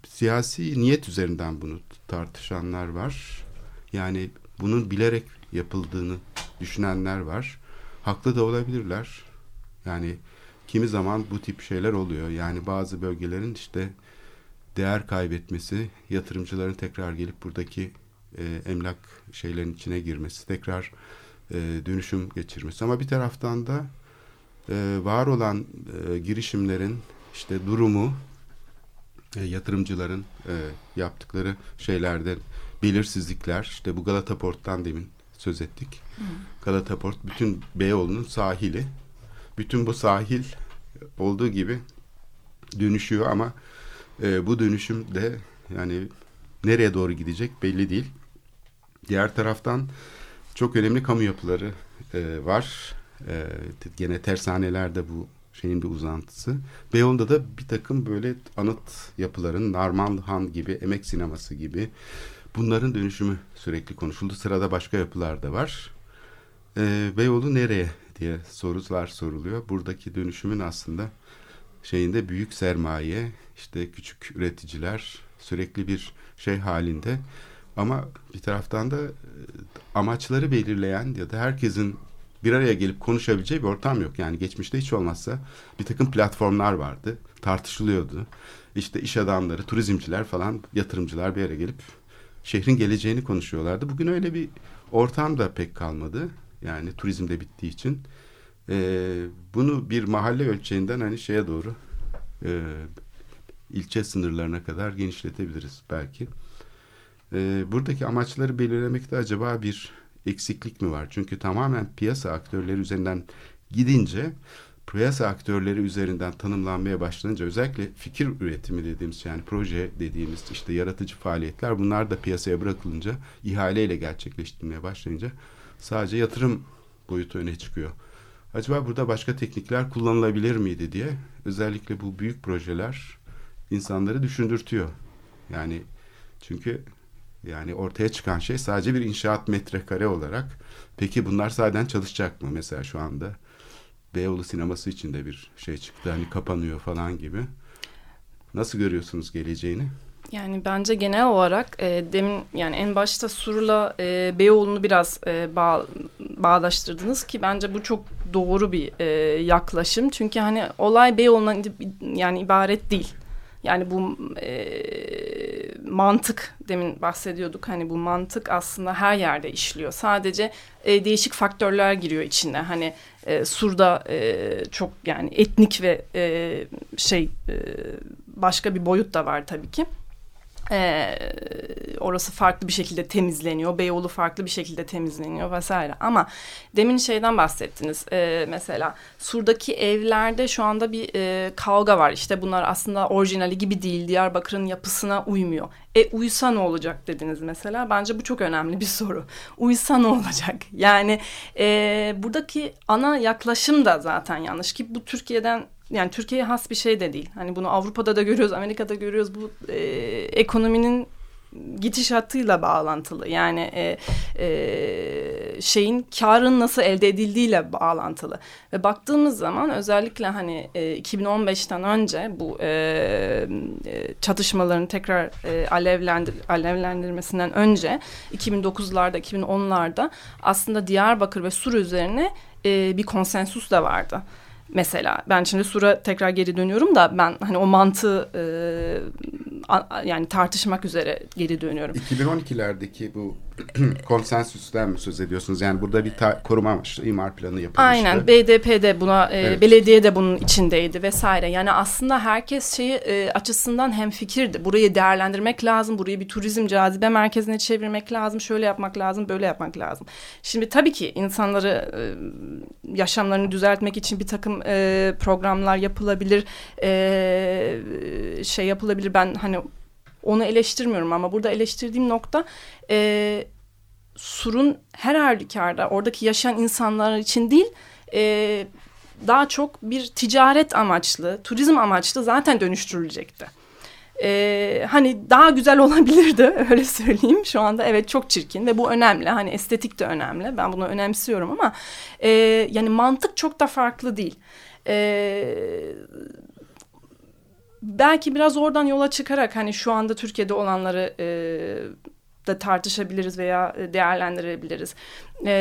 siyasi niyet üzerinden bunu tartışanlar var. Yani bunun bilerek yapıldığını düşünenler var. Haklı da olabilirler. Yani kimi zaman bu tip şeyler oluyor. Yani bazı bölgelerin işte değer kaybetmesi, yatırımcıların tekrar gelip buradaki e, emlak şeylerin içine girmesi, tekrar e, dönüşüm geçirmesi. Ama bir taraftan da e, var olan e, girişimlerin işte durumu, e, yatırımcıların e, yaptıkları şeylerde belirsizlikler, işte bu Galata Port'tan demin söz ettik. Hı. Galata Port bütün Beyoğlu'nun sahili. Bütün bu sahil olduğu gibi dönüşüyor ama e, bu dönüşüm de yani nereye doğru gidecek belli değil. Diğer taraftan çok önemli kamu yapıları e, var. E, gene tersanelerde bu şeyin bir uzantısı. Beyoğlu'nda da bir takım böyle anıt yapıların Narman Han gibi, Emek Sineması gibi bunların dönüşümü sürekli konuşuldu. Sırada başka yapılar da var. E, Beyoğlu nereye diye sorular soruluyor. Buradaki dönüşümün aslında şeyinde büyük sermaye, işte küçük üreticiler sürekli bir şey halinde ama bir taraftan da e, amaçları belirleyen ya da herkesin bir araya gelip konuşabileceği bir ortam yok. Yani geçmişte hiç olmazsa bir takım platformlar vardı. Tartışılıyordu. İşte iş adamları, turizmciler falan, yatırımcılar bir araya gelip şehrin geleceğini konuşuyorlardı. Bugün öyle bir ortam da pek kalmadı. Yani turizm de bittiği için. Ee, bunu bir mahalle ölçeğinden hani şeye doğru e, ilçe sınırlarına kadar genişletebiliriz belki. Ee, buradaki amaçları belirlemekte acaba bir eksiklik mi var? Çünkü tamamen piyasa aktörleri üzerinden gidince piyasa aktörleri üzerinden tanımlanmaya başlanınca özellikle fikir üretimi dediğimiz yani proje dediğimiz işte yaratıcı faaliyetler bunlar da piyasaya bırakılınca ihaleyle gerçekleştirmeye başlayınca sadece yatırım boyutu öne çıkıyor. Acaba burada başka teknikler kullanılabilir miydi diye özellikle bu büyük projeler insanları düşündürtüyor. Yani çünkü yani ortaya çıkan şey sadece bir inşaat metrekare olarak. Peki bunlar zaten çalışacak mı? Mesela şu anda Beyoğlu sineması için de bir şey çıktı. Hani kapanıyor falan gibi. Nasıl görüyorsunuz geleceğini? Yani bence genel olarak e, demin yani en başta Sur'la e, Beyoğlu'nu biraz e, bağ, bağdaştırdınız ki bence bu çok doğru bir e, yaklaşım. Çünkü hani olay Beyoğlu'ndan yani ibaret değil. Yani bu e, mantık demin bahsediyorduk hani bu mantık aslında her yerde işliyor. Sadece e, değişik faktörler giriyor içine. Hani e, Sur'da e, çok yani etnik ve e, şey e, başka bir boyut da var tabii ki. Ee, orası farklı bir şekilde temizleniyor. Beyoğlu farklı bir şekilde temizleniyor vesaire. Ama demin şeyden bahsettiniz. Ee, mesela Sur'daki evlerde şu anda bir e, kavga var. İşte bunlar aslında orijinali gibi değil. Diyarbakır'ın yapısına uymuyor. E uysa ne olacak dediniz mesela. Bence bu çok önemli bir soru. Uysa ne olacak? Yani e, buradaki ana yaklaşım da zaten yanlış ki bu Türkiye'den yani Türkiye'ye has bir şey de değil. Hani bunu Avrupa'da da görüyoruz, Amerika'da görüyoruz. Bu e, ekonominin gidişatıyla bağlantılı. Yani e, e, şeyin karın nasıl elde edildiğiyle bağlantılı. Ve baktığımız zaman özellikle hani e, 2015'ten önce bu e, e, çatışmaların tekrar e, alevlendir, alevlendirmesinden önce 2009'larda 2010'larda aslında Diyarbakır ve Sur üzerine e, bir konsensus da vardı. Mesela ben şimdi Sur'a tekrar geri dönüyorum da ben hani o mantığı e, a, yani tartışmak üzere geri dönüyorum. 2012'lerdeki bu konsensüsten mi söz ediyorsunuz? Yani burada bir koruma amaçlı imar planı yapılmıştı. Aynen BDP de buna e, Evet. belediye de bunun içindeydi vesaire. Yani aslında herkes şeyi e, açısından hem fikirdi. Burayı değerlendirmek lazım. Burayı bir turizm cazibe merkezine çevirmek lazım. Şöyle yapmak lazım, böyle yapmak lazım. Şimdi tabii ki insanları e, yaşamlarını düzeltmek için bir takım e, programlar yapılabilir. E, şey yapılabilir. Ben hani onu eleştirmiyorum ama burada eleştirdiğim nokta e, surun her halükarda oradaki yaşayan insanlar için değil e, daha çok bir ticaret amaçlı, turizm amaçlı zaten dönüştürülecekti. E, hani daha güzel olabilirdi öyle söyleyeyim. Şu anda evet çok çirkin ve bu önemli. Hani estetik de önemli. Ben bunu önemsiyorum ama e, yani mantık çok da farklı değil. E, belki biraz oradan yola çıkarak hani şu anda Türkiye'de olanları e, da tartışabiliriz veya e, değerlendirebiliriz. E,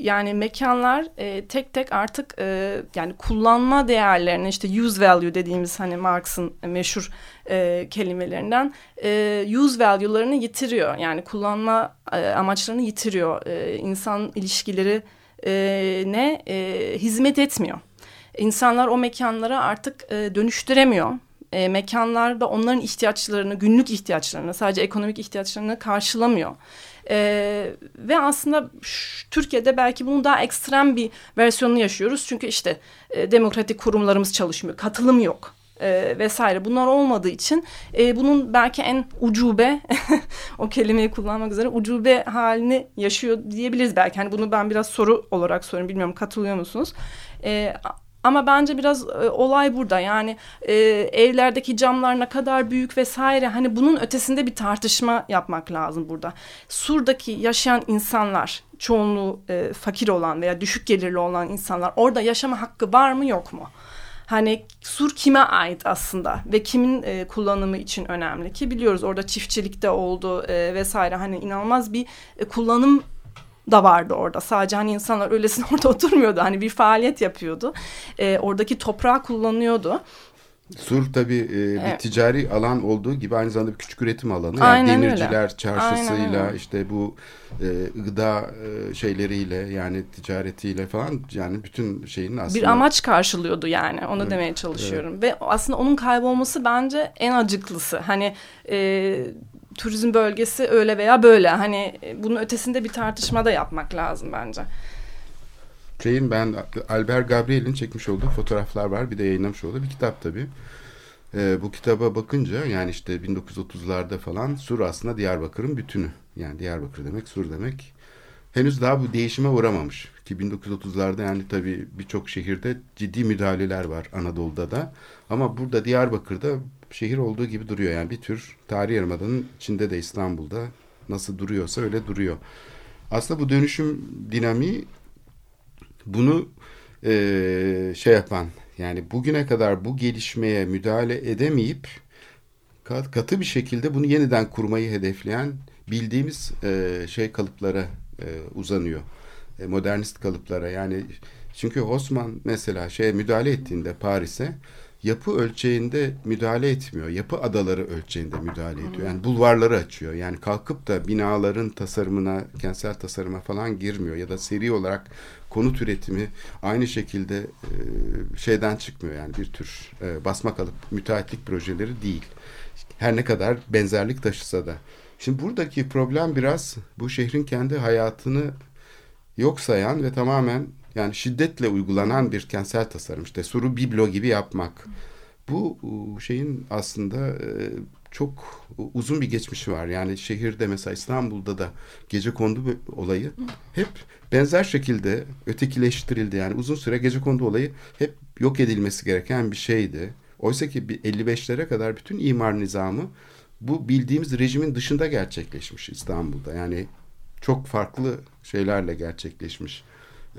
yani mekanlar e, tek tek artık e, yani kullanma değerlerini işte use value dediğimiz hani Marx'ın meşhur e, kelimelerinden e, use value'larını yitiriyor. Yani kullanma e, amaçlarını yitiriyor. E, insan ilişkileri e, ne e, hizmet etmiyor. İnsanlar o mekanlara artık e, dönüştüremiyor e, mekanlar da onların ihtiyaçlarını, günlük ihtiyaçlarını, sadece ekonomik ihtiyaçlarını karşılamıyor. E, ve aslında şu, Türkiye'de belki bunun daha ekstrem bir versiyonunu yaşıyoruz. Çünkü işte e, demokratik kurumlarımız çalışmıyor, katılım yok. E, vesaire bunlar olmadığı için e, bunun belki en ucube o kelimeyi kullanmak üzere ucube halini yaşıyor diyebiliriz belki. Hani bunu ben biraz soru olarak soruyorum bilmiyorum katılıyor musunuz? E, ama bence biraz e, olay burada yani e, evlerdeki camlar ne kadar büyük vesaire hani bunun ötesinde bir tartışma yapmak lazım burada. Sur'daki yaşayan insanlar çoğunluğu e, fakir olan veya düşük gelirli olan insanlar orada yaşama hakkı var mı yok mu? Hani sur kime ait aslında ve kimin e, kullanımı için önemli ki biliyoruz orada çiftçilikte oldu e, vesaire hani inanılmaz bir e, kullanım da vardı orada. Sadece hani insanlar öylesine orada oturmuyordu. Hani bir faaliyet yapıyordu. E, oradaki toprağı kullanıyordu. Sur tabii e, bir Evet. ticari alan olduğu gibi aynı zamanda bir küçük üretim alanı. Yani Aynen öyle. demirciler çarşısıyla Aynen öyle. işte bu e, gıda e, şeyleriyle yani ticaretiyle falan yani bütün şeyin aslında Bir amaç karşılıyordu yani. Onu Evet, demeye çalışıyorum. Ve aslında onun kaybolması bence en acıklısı. Hani e, turizm bölgesi öyle veya böyle. Hani e, bunun ötesinde bir tartışma da yapmak lazım bence. şeyin ben Albert Gabriel'in çekmiş olduğu fotoğraflar var. Bir de yayınlamış olduğu bir kitap tabii. E, bu kitaba bakınca yani işte 1930'larda falan Sur aslında Diyarbakır'ın bütünü. Yani Diyarbakır demek Sur demek. Henüz daha bu değişime uğramamış. Ki 1930'larda yani tabii birçok şehirde ciddi müdahaleler var Anadolu'da da. Ama burada Diyarbakır'da şehir olduğu gibi duruyor. Yani bir tür tarih yarımadanın içinde de İstanbul'da nasıl duruyorsa öyle duruyor. Aslında bu dönüşüm dinamiği bunu eee, şey yapan yani bugüne kadar bu gelişmeye müdahale edemeyip kat- katı bir şekilde bunu yeniden kurmayı hedefleyen bildiğimiz eee, şey kalıplara eee, uzanıyor. E, modernist kalıplara yani çünkü Osman mesela şeye müdahale ettiğinde Paris'e yapı ölçeğinde müdahale etmiyor. Yapı adaları ölçeğinde müdahale ediyor. Yani bulvarları açıyor. Yani kalkıp da binaların tasarımına, kentsel tasarıma falan girmiyor ya da seri olarak konut üretimi aynı şekilde e, şeyden çıkmıyor. Yani bir tür e, basma kalıp müteahhitlik projeleri değil. Her ne kadar benzerlik taşısa da. Şimdi buradaki problem biraz bu şehrin kendi hayatını yok sayan ve tamamen yani şiddetle uygulanan bir kentsel tasarım. İşte suru biblo gibi yapmak. Bu şeyin aslında e, çok uzun bir geçmişi var. Yani şehirde mesela İstanbul'da da gece kondu olayı hep benzer şekilde ötekileştirildi. Yani uzun süre gece kondu olayı hep yok edilmesi gereken bir şeydi. Oysa ki bir 55'lere kadar bütün imar nizamı bu bildiğimiz rejimin dışında gerçekleşmiş İstanbul'da. Yani çok farklı şeylerle gerçekleşmiş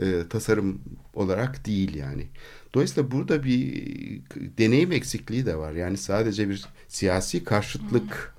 e, tasarım olarak değil yani. Dolayısıyla burada bir deneyim eksikliği de var. Yani sadece bir siyasi karşıtlık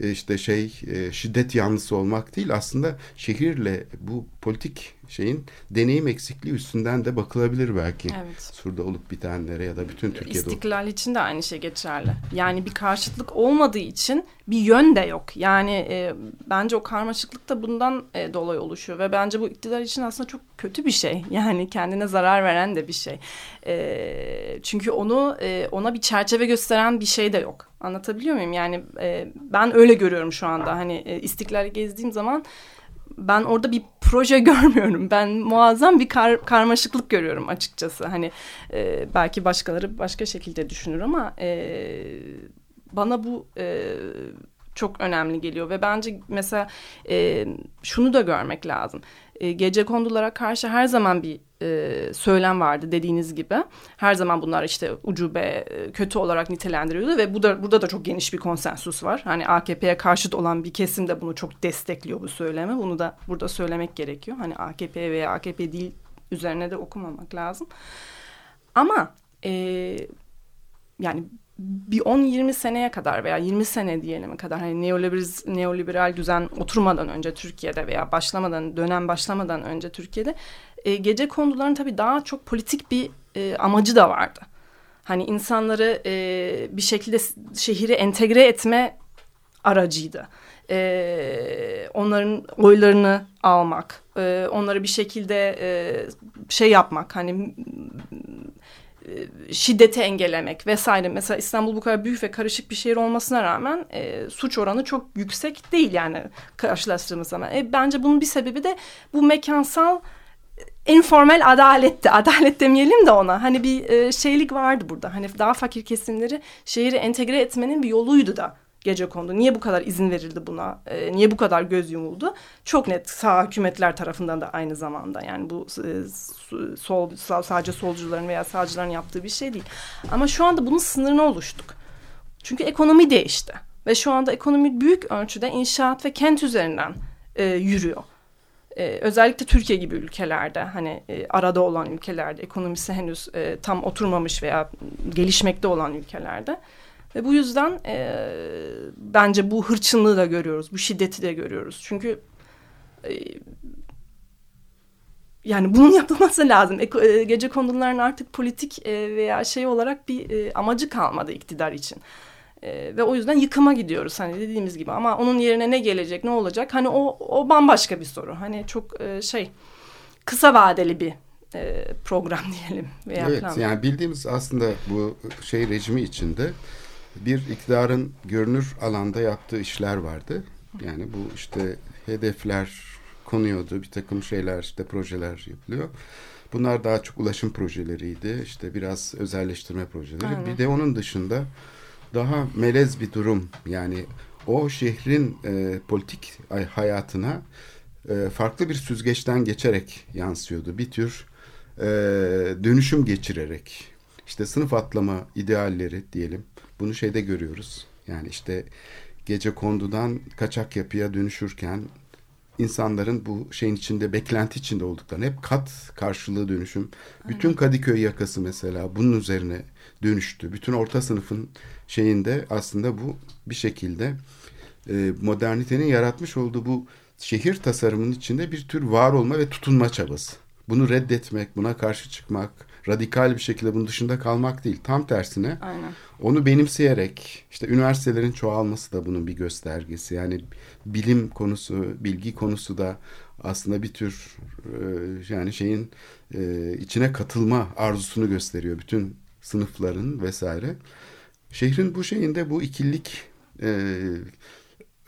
e, işte şey e, şiddet yanlısı olmak değil aslında şehirle bu politik şeyin deneyim eksikliği üstünden de bakılabilir belki. Evet. Sur'da olup bitenlere ya da bütün Türkiye'de olup. İstiklal için de aynı şey geçerli. Yani bir karşıtlık olmadığı için bir yön de yok. Yani e, bence o karmaşıklık da bundan e, dolayı oluşuyor ve bence bu iktidar için aslında çok kötü bir şey. Yani kendine zarar veren de bir şey. E, çünkü onu e, ona bir çerçeve gösteren bir şey de yok. Anlatabiliyor muyum? Yani e, ben öyle görüyorum şu anda. Hani e, İstiklal'i gezdiğim zaman ben orada bir proje görmüyorum. Ben muazzam bir kar, karmaşıklık görüyorum açıkçası. Hani e, belki başkaları başka şekilde düşünür ama e, bana bu e, çok önemli geliyor ve bence mesela e, şunu da görmek lazım. E, gece kondulara karşı her zaman bir e, söylem vardı dediğiniz gibi. Her zaman bunlar işte ucube, e, kötü olarak nitelendiriyordu ve bu da burada da çok geniş bir konsensus var. Hani AKP'ye karşıt olan bir kesim de bunu çok destekliyor bu söylemi. Bunu da burada söylemek gerekiyor. Hani AKP veya AKP değil üzerine de okumamak lazım. Ama e, yani bir 10-20 seneye kadar veya 20 sene diyelim kadar hani neoliberal, neoliberal düzen oturmadan önce Türkiye'de veya başlamadan dönem başlamadan önce Türkiye'de e, gece konduların tabii daha çok politik bir e, amacı da vardı. Hani insanları e, bir şekilde şehire entegre etme aracıydı. E, onların oylarını almak, e, onları bir şekilde e, şey yapmak hani şiddeti engellemek vesaire. Mesela İstanbul bu kadar büyük ve karışık bir şehir olmasına rağmen e, suç oranı çok yüksek değil yani karşılaştığımız zaman. E, bence bunun bir sebebi de bu mekansal informal adaletti. Adalet demeyelim de ona. Hani bir e, şeylik vardı burada. Hani daha fakir kesimleri şehri entegre etmenin bir yoluydu da gece kondu. Niye bu kadar izin verildi buna? E, niye bu kadar göz yumuldu? Çok net sağ hükümetler tarafından da aynı zamanda. Yani bu e, sol sadece solcuların veya sağcıların yaptığı bir şey değil. Ama şu anda bunun sınırını oluştuk. Çünkü ekonomi değişti. Ve şu anda ekonomi büyük ölçüde inşaat ve kent üzerinden e, yürüyor. E, özellikle Türkiye gibi ülkelerde hani e, arada olan ülkelerde ekonomisi henüz e, tam oturmamış veya gelişmekte olan ülkelerde ve bu yüzden e, bence bu hırçınlığı da görüyoruz, bu şiddeti de görüyoruz. Çünkü e, yani bunun yapılması lazım. E, gece konduların artık politik e, veya şey olarak bir e, amacı kalmadı iktidar için. E, ve o yüzden yıkıma gidiyoruz hani dediğimiz gibi. Ama onun yerine ne gelecek, ne olacak? Hani o, o bambaşka bir soru. Hani çok e, şey kısa vadeli bir e, program diyelim. Veya evet plan. yani bildiğimiz aslında bu şey rejimi içinde bir iktidarın görünür alanda yaptığı işler vardı. Yani bu işte hedefler konuyordu. Bir takım şeyler işte projeler yapılıyor. Bunlar daha çok ulaşım projeleriydi. İşte biraz özelleştirme projeleri. Aynen. Bir de onun dışında daha melez bir durum. Yani o şehrin e, politik hayatına e, farklı bir süzgeçten geçerek yansıyordu. Bir tür e, dönüşüm geçirerek. İşte sınıf atlama idealleri diyelim. Bunu şeyde görüyoruz. Yani işte gece kondudan kaçak yapıya dönüşürken insanların bu şeyin içinde beklenti içinde olduklarını hep kat karşılığı dönüşüm. Bütün Kadıköy yakası mesela bunun üzerine dönüştü. Bütün orta sınıfın şeyinde aslında bu bir şekilde e, modernitenin yaratmış olduğu bu şehir tasarımının içinde bir tür var olma ve tutunma çabası. Bunu reddetmek, buna karşı çıkmak, radikal bir şekilde bunun dışında kalmak değil. Tam tersine Aynen. onu benimseyerek işte üniversitelerin çoğalması da bunun bir göstergesi. Yani bilim konusu, bilgi konusu da aslında bir tür e, yani şeyin e, içine katılma arzusunu gösteriyor bütün sınıfların vesaire. Şehrin bu şeyinde bu ikillik e,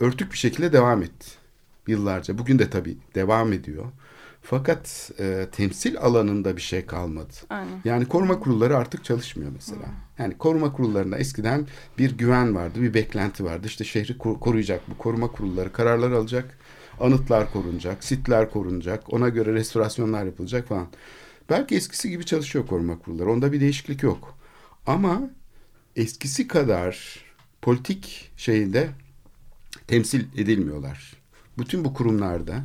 örtük bir şekilde devam etti yıllarca. Bugün de tabii devam ediyor. Fakat e, temsil alanında bir şey kalmadı. Aynen. Yani koruma kurulları artık çalışmıyor mesela. Yani koruma kurullarında eskiden bir güven vardı, bir beklenti vardı. İşte şehri koruyacak bu koruma kurulları kararlar alacak. Anıtlar korunacak, sitler korunacak. Ona göre restorasyonlar yapılacak falan. Belki eskisi gibi çalışıyor koruma kurulları. Onda bir değişiklik yok. Ama eskisi kadar politik şeyde temsil edilmiyorlar. Bütün bu kurumlarda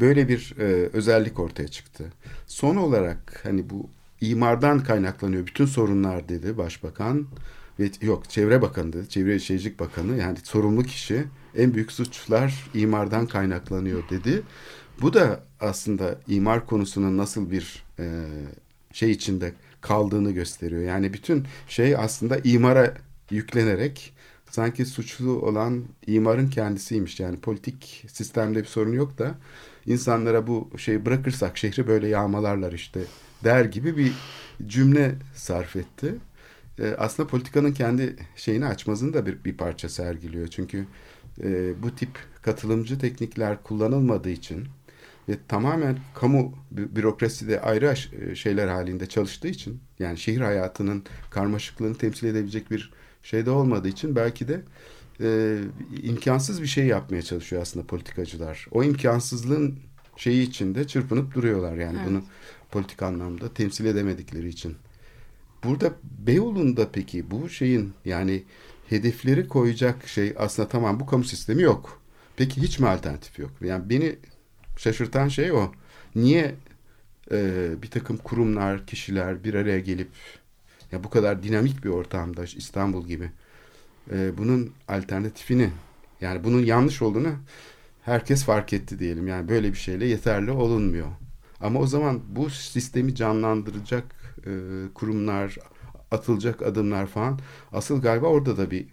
böyle bir e, özellik ortaya çıktı. Son olarak hani bu imardan kaynaklanıyor bütün sorunlar dedi başbakan. ve yok Çevre Bakanı, Çevre Şehircilik Bakanı yani sorumlu kişi en büyük suçlar imardan kaynaklanıyor dedi. Bu da aslında imar konusunun nasıl bir e, şey içinde kaldığını gösteriyor. Yani bütün şey aslında imara yüklenerek sanki suçlu olan imarın kendisiymiş. Yani politik sistemde bir sorun yok da insanlara bu şeyi bırakırsak şehri böyle yağmalarlar işte der gibi bir cümle sarf etti. E, aslında politikanın kendi şeyini açmazını da bir, bir parça sergiliyor. Çünkü e, bu tip katılımcı teknikler kullanılmadığı için ve tamamen kamu bürokraside ayrı şeyler halinde çalıştığı için yani şehir hayatının karmaşıklığını temsil edebilecek bir şeyde olmadığı için belki de e, imkansız bir şey yapmaya çalışıyor aslında politikacılar. O imkansızlığın şeyi içinde çırpınıp duruyorlar yani evet. bunu politik anlamda temsil edemedikleri için. Burada Beyoğlu'nda peki bu şeyin yani hedefleri koyacak şey aslında tamam bu kamu sistemi yok. Peki hiç mi alternatif yok? Yani beni şaşırtan şey o. Niye e, bir takım kurumlar, kişiler bir araya gelip ya bu kadar dinamik bir ortamda İstanbul gibi e, bunun alternatifini yani bunun yanlış olduğunu herkes fark etti diyelim. Yani böyle bir şeyle yeterli olunmuyor. Ama o zaman bu sistemi canlandıracak e, kurumlar, atılacak adımlar falan asıl galiba orada da bir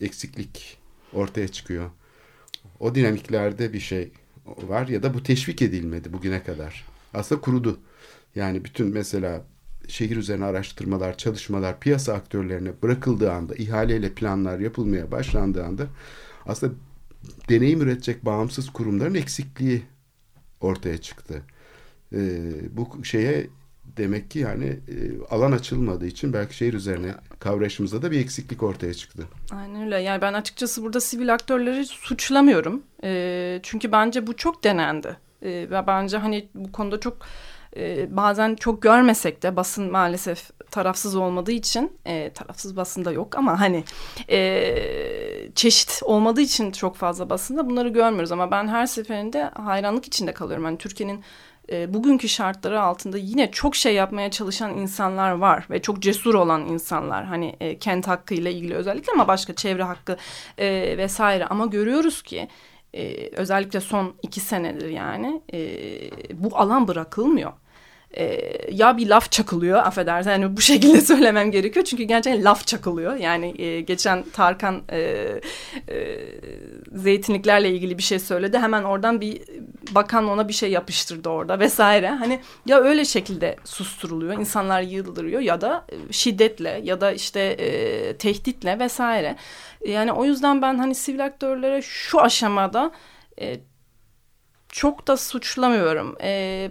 eksiklik ortaya çıkıyor. O dinamiklerde bir şey var ya da bu teşvik edilmedi bugüne kadar. Aslında kurudu. Yani bütün mesela şehir üzerine araştırmalar, çalışmalar piyasa aktörlerine bırakıldığı anda, ihaleyle planlar yapılmaya başlandığı anda aslında deneyim üretecek bağımsız kurumların eksikliği ortaya çıktı. Ee, bu şeye demek ki yani e, alan açılmadığı için belki şehir üzerine kavrayışımızda da bir eksiklik ortaya çıktı. Aynen öyle. Yani ben açıkçası burada sivil aktörleri suçlamıyorum. E, çünkü bence bu çok denendi. E, ve bence hani bu konuda çok e, bazen çok görmesek de basın maalesef tarafsız olmadığı için e, tarafsız basında yok ama hani e, çeşit olmadığı için çok fazla basında bunları görmüyoruz. Ama ben her seferinde hayranlık içinde kalıyorum. Hani Türkiye'nin e, bugünkü şartları altında yine çok şey yapmaya çalışan insanlar var ve çok cesur olan insanlar. Hani e, kent hakkı ile ilgili özellikle ama başka çevre hakkı e, vesaire. Ama görüyoruz ki e, özellikle son iki senedir yani e, bu alan bırakılmıyor e, ya bir laf çakılıyor affedersin yani bu şekilde söylemem gerekiyor. Çünkü gerçekten laf çakılıyor. Yani e, geçen Tarkan e, e, zeytinliklerle ilgili bir şey söyledi. Hemen oradan bir bakan ona bir şey yapıştırdı orada vesaire. Hani ya öyle şekilde susturuluyor insanlar yıldırıyor ya da şiddetle ya da işte e, tehditle vesaire. Yani o yüzden ben hani sivil aktörlere şu aşamada e, çok da suçlamıyorum. E,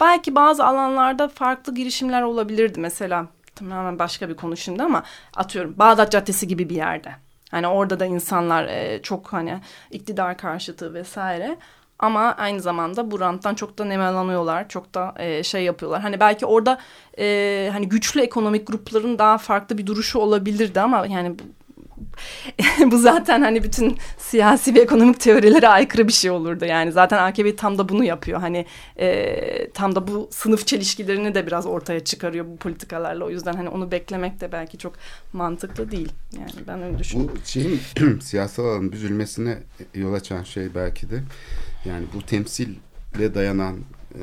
belki bazı alanlarda farklı girişimler olabilirdi mesela tamamen başka bir konu şimdi ama atıyorum Bağdat Caddesi gibi bir yerde. Hani orada da insanlar e, çok hani iktidar karşıtı vesaire. Ama aynı zamanda bu ranttan çok da nemalanıyorlar. Çok da e, şey yapıyorlar. Hani belki orada e, hani güçlü ekonomik grupların daha farklı bir duruşu olabilirdi ama yani bu zaten hani bütün siyasi ve ekonomik teorilere aykırı bir şey olurdu yani. Zaten AKP tam da bunu yapıyor. Hani e, tam da bu sınıf çelişkilerini de biraz ortaya çıkarıyor bu politikalarla. O yüzden hani onu beklemek de belki çok mantıklı değil. Yani ben öyle düşünüyorum. Bu şeyin siyasal alanın büzülmesine yol açan şey belki de yani bu temsille dayanan e,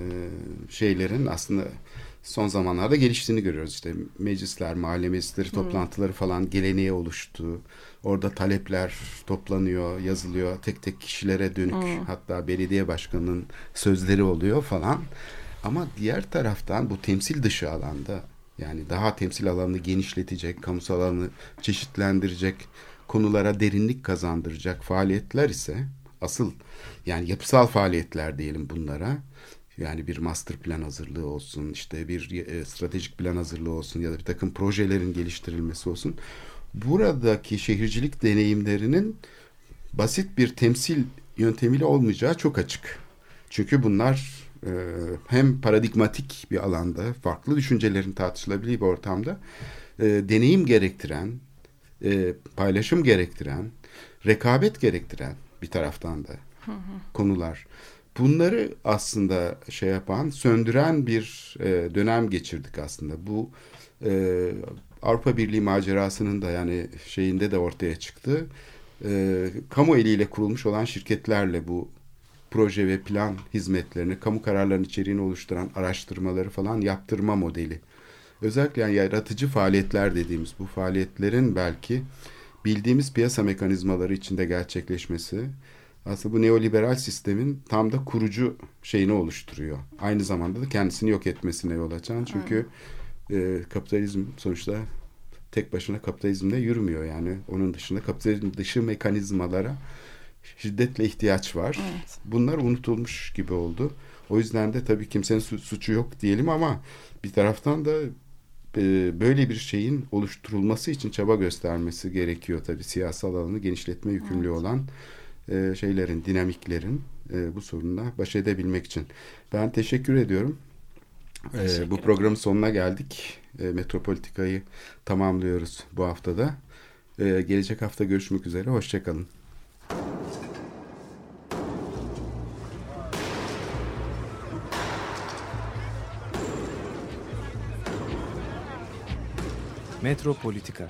şeylerin aslında son zamanlarda geliştiğini görüyoruz. İşte meclisler, mahalle meclisleri hmm. toplantıları falan geleneğe oluştu. Orada talepler toplanıyor, yazılıyor. Tek tek kişilere dönük hmm. hatta belediye başkanının sözleri oluyor falan. Ama diğer taraftan bu temsil dışı alanda yani daha temsil alanını genişletecek, kamusal alanı çeşitlendirecek, konulara derinlik kazandıracak faaliyetler ise asıl yani yapısal faaliyetler diyelim bunlara yani bir master plan hazırlığı olsun, işte bir e, stratejik plan hazırlığı olsun ya da bir takım projelerin geliştirilmesi olsun. Buradaki şehircilik deneyimlerinin basit bir temsil yöntemiyle olmayacağı çok açık. Çünkü bunlar e, hem paradigmatik bir alanda, farklı düşüncelerin tartışılabildiği bir ortamda e, deneyim gerektiren, e, paylaşım gerektiren, rekabet gerektiren bir taraftan da konular bunları aslında şey yapan, söndüren bir e, dönem geçirdik aslında. Bu e, Avrupa Birliği macerasının da yani şeyinde de ortaya çıktı. E, kamu eliyle kurulmuş olan şirketlerle bu proje ve plan hizmetlerini, kamu kararlarının içeriğini oluşturan araştırmaları falan yaptırma modeli. Özellikle yani yaratıcı faaliyetler dediğimiz bu faaliyetlerin belki bildiğimiz piyasa mekanizmaları içinde gerçekleşmesi aslında bu neoliberal sistemin tam da kurucu şeyini oluşturuyor. Aynı zamanda da kendisini yok etmesine yol açan. Çünkü e, kapitalizm sonuçta tek başına kapitalizmde yürümüyor yani. Onun dışında kapitalizm dışı mekanizmalara şiddetle ihtiyaç var. Evet. Bunlar unutulmuş gibi oldu. O yüzden de tabii kimsenin su- suçu yok diyelim ama bir taraftan da e, böyle bir şeyin oluşturulması için çaba göstermesi gerekiyor tabii siyasal alanı genişletme yükümlü olan e, şeylerin, dinamiklerin e, bu sorunla baş edebilmek için. Ben teşekkür ediyorum. E, Teşekkür bu ederim. programın sonuna geldik. E, Metropolitika'yı tamamlıyoruz bu haftada. E, gelecek hafta görüşmek üzere. Hoşçakalın. Metropolitika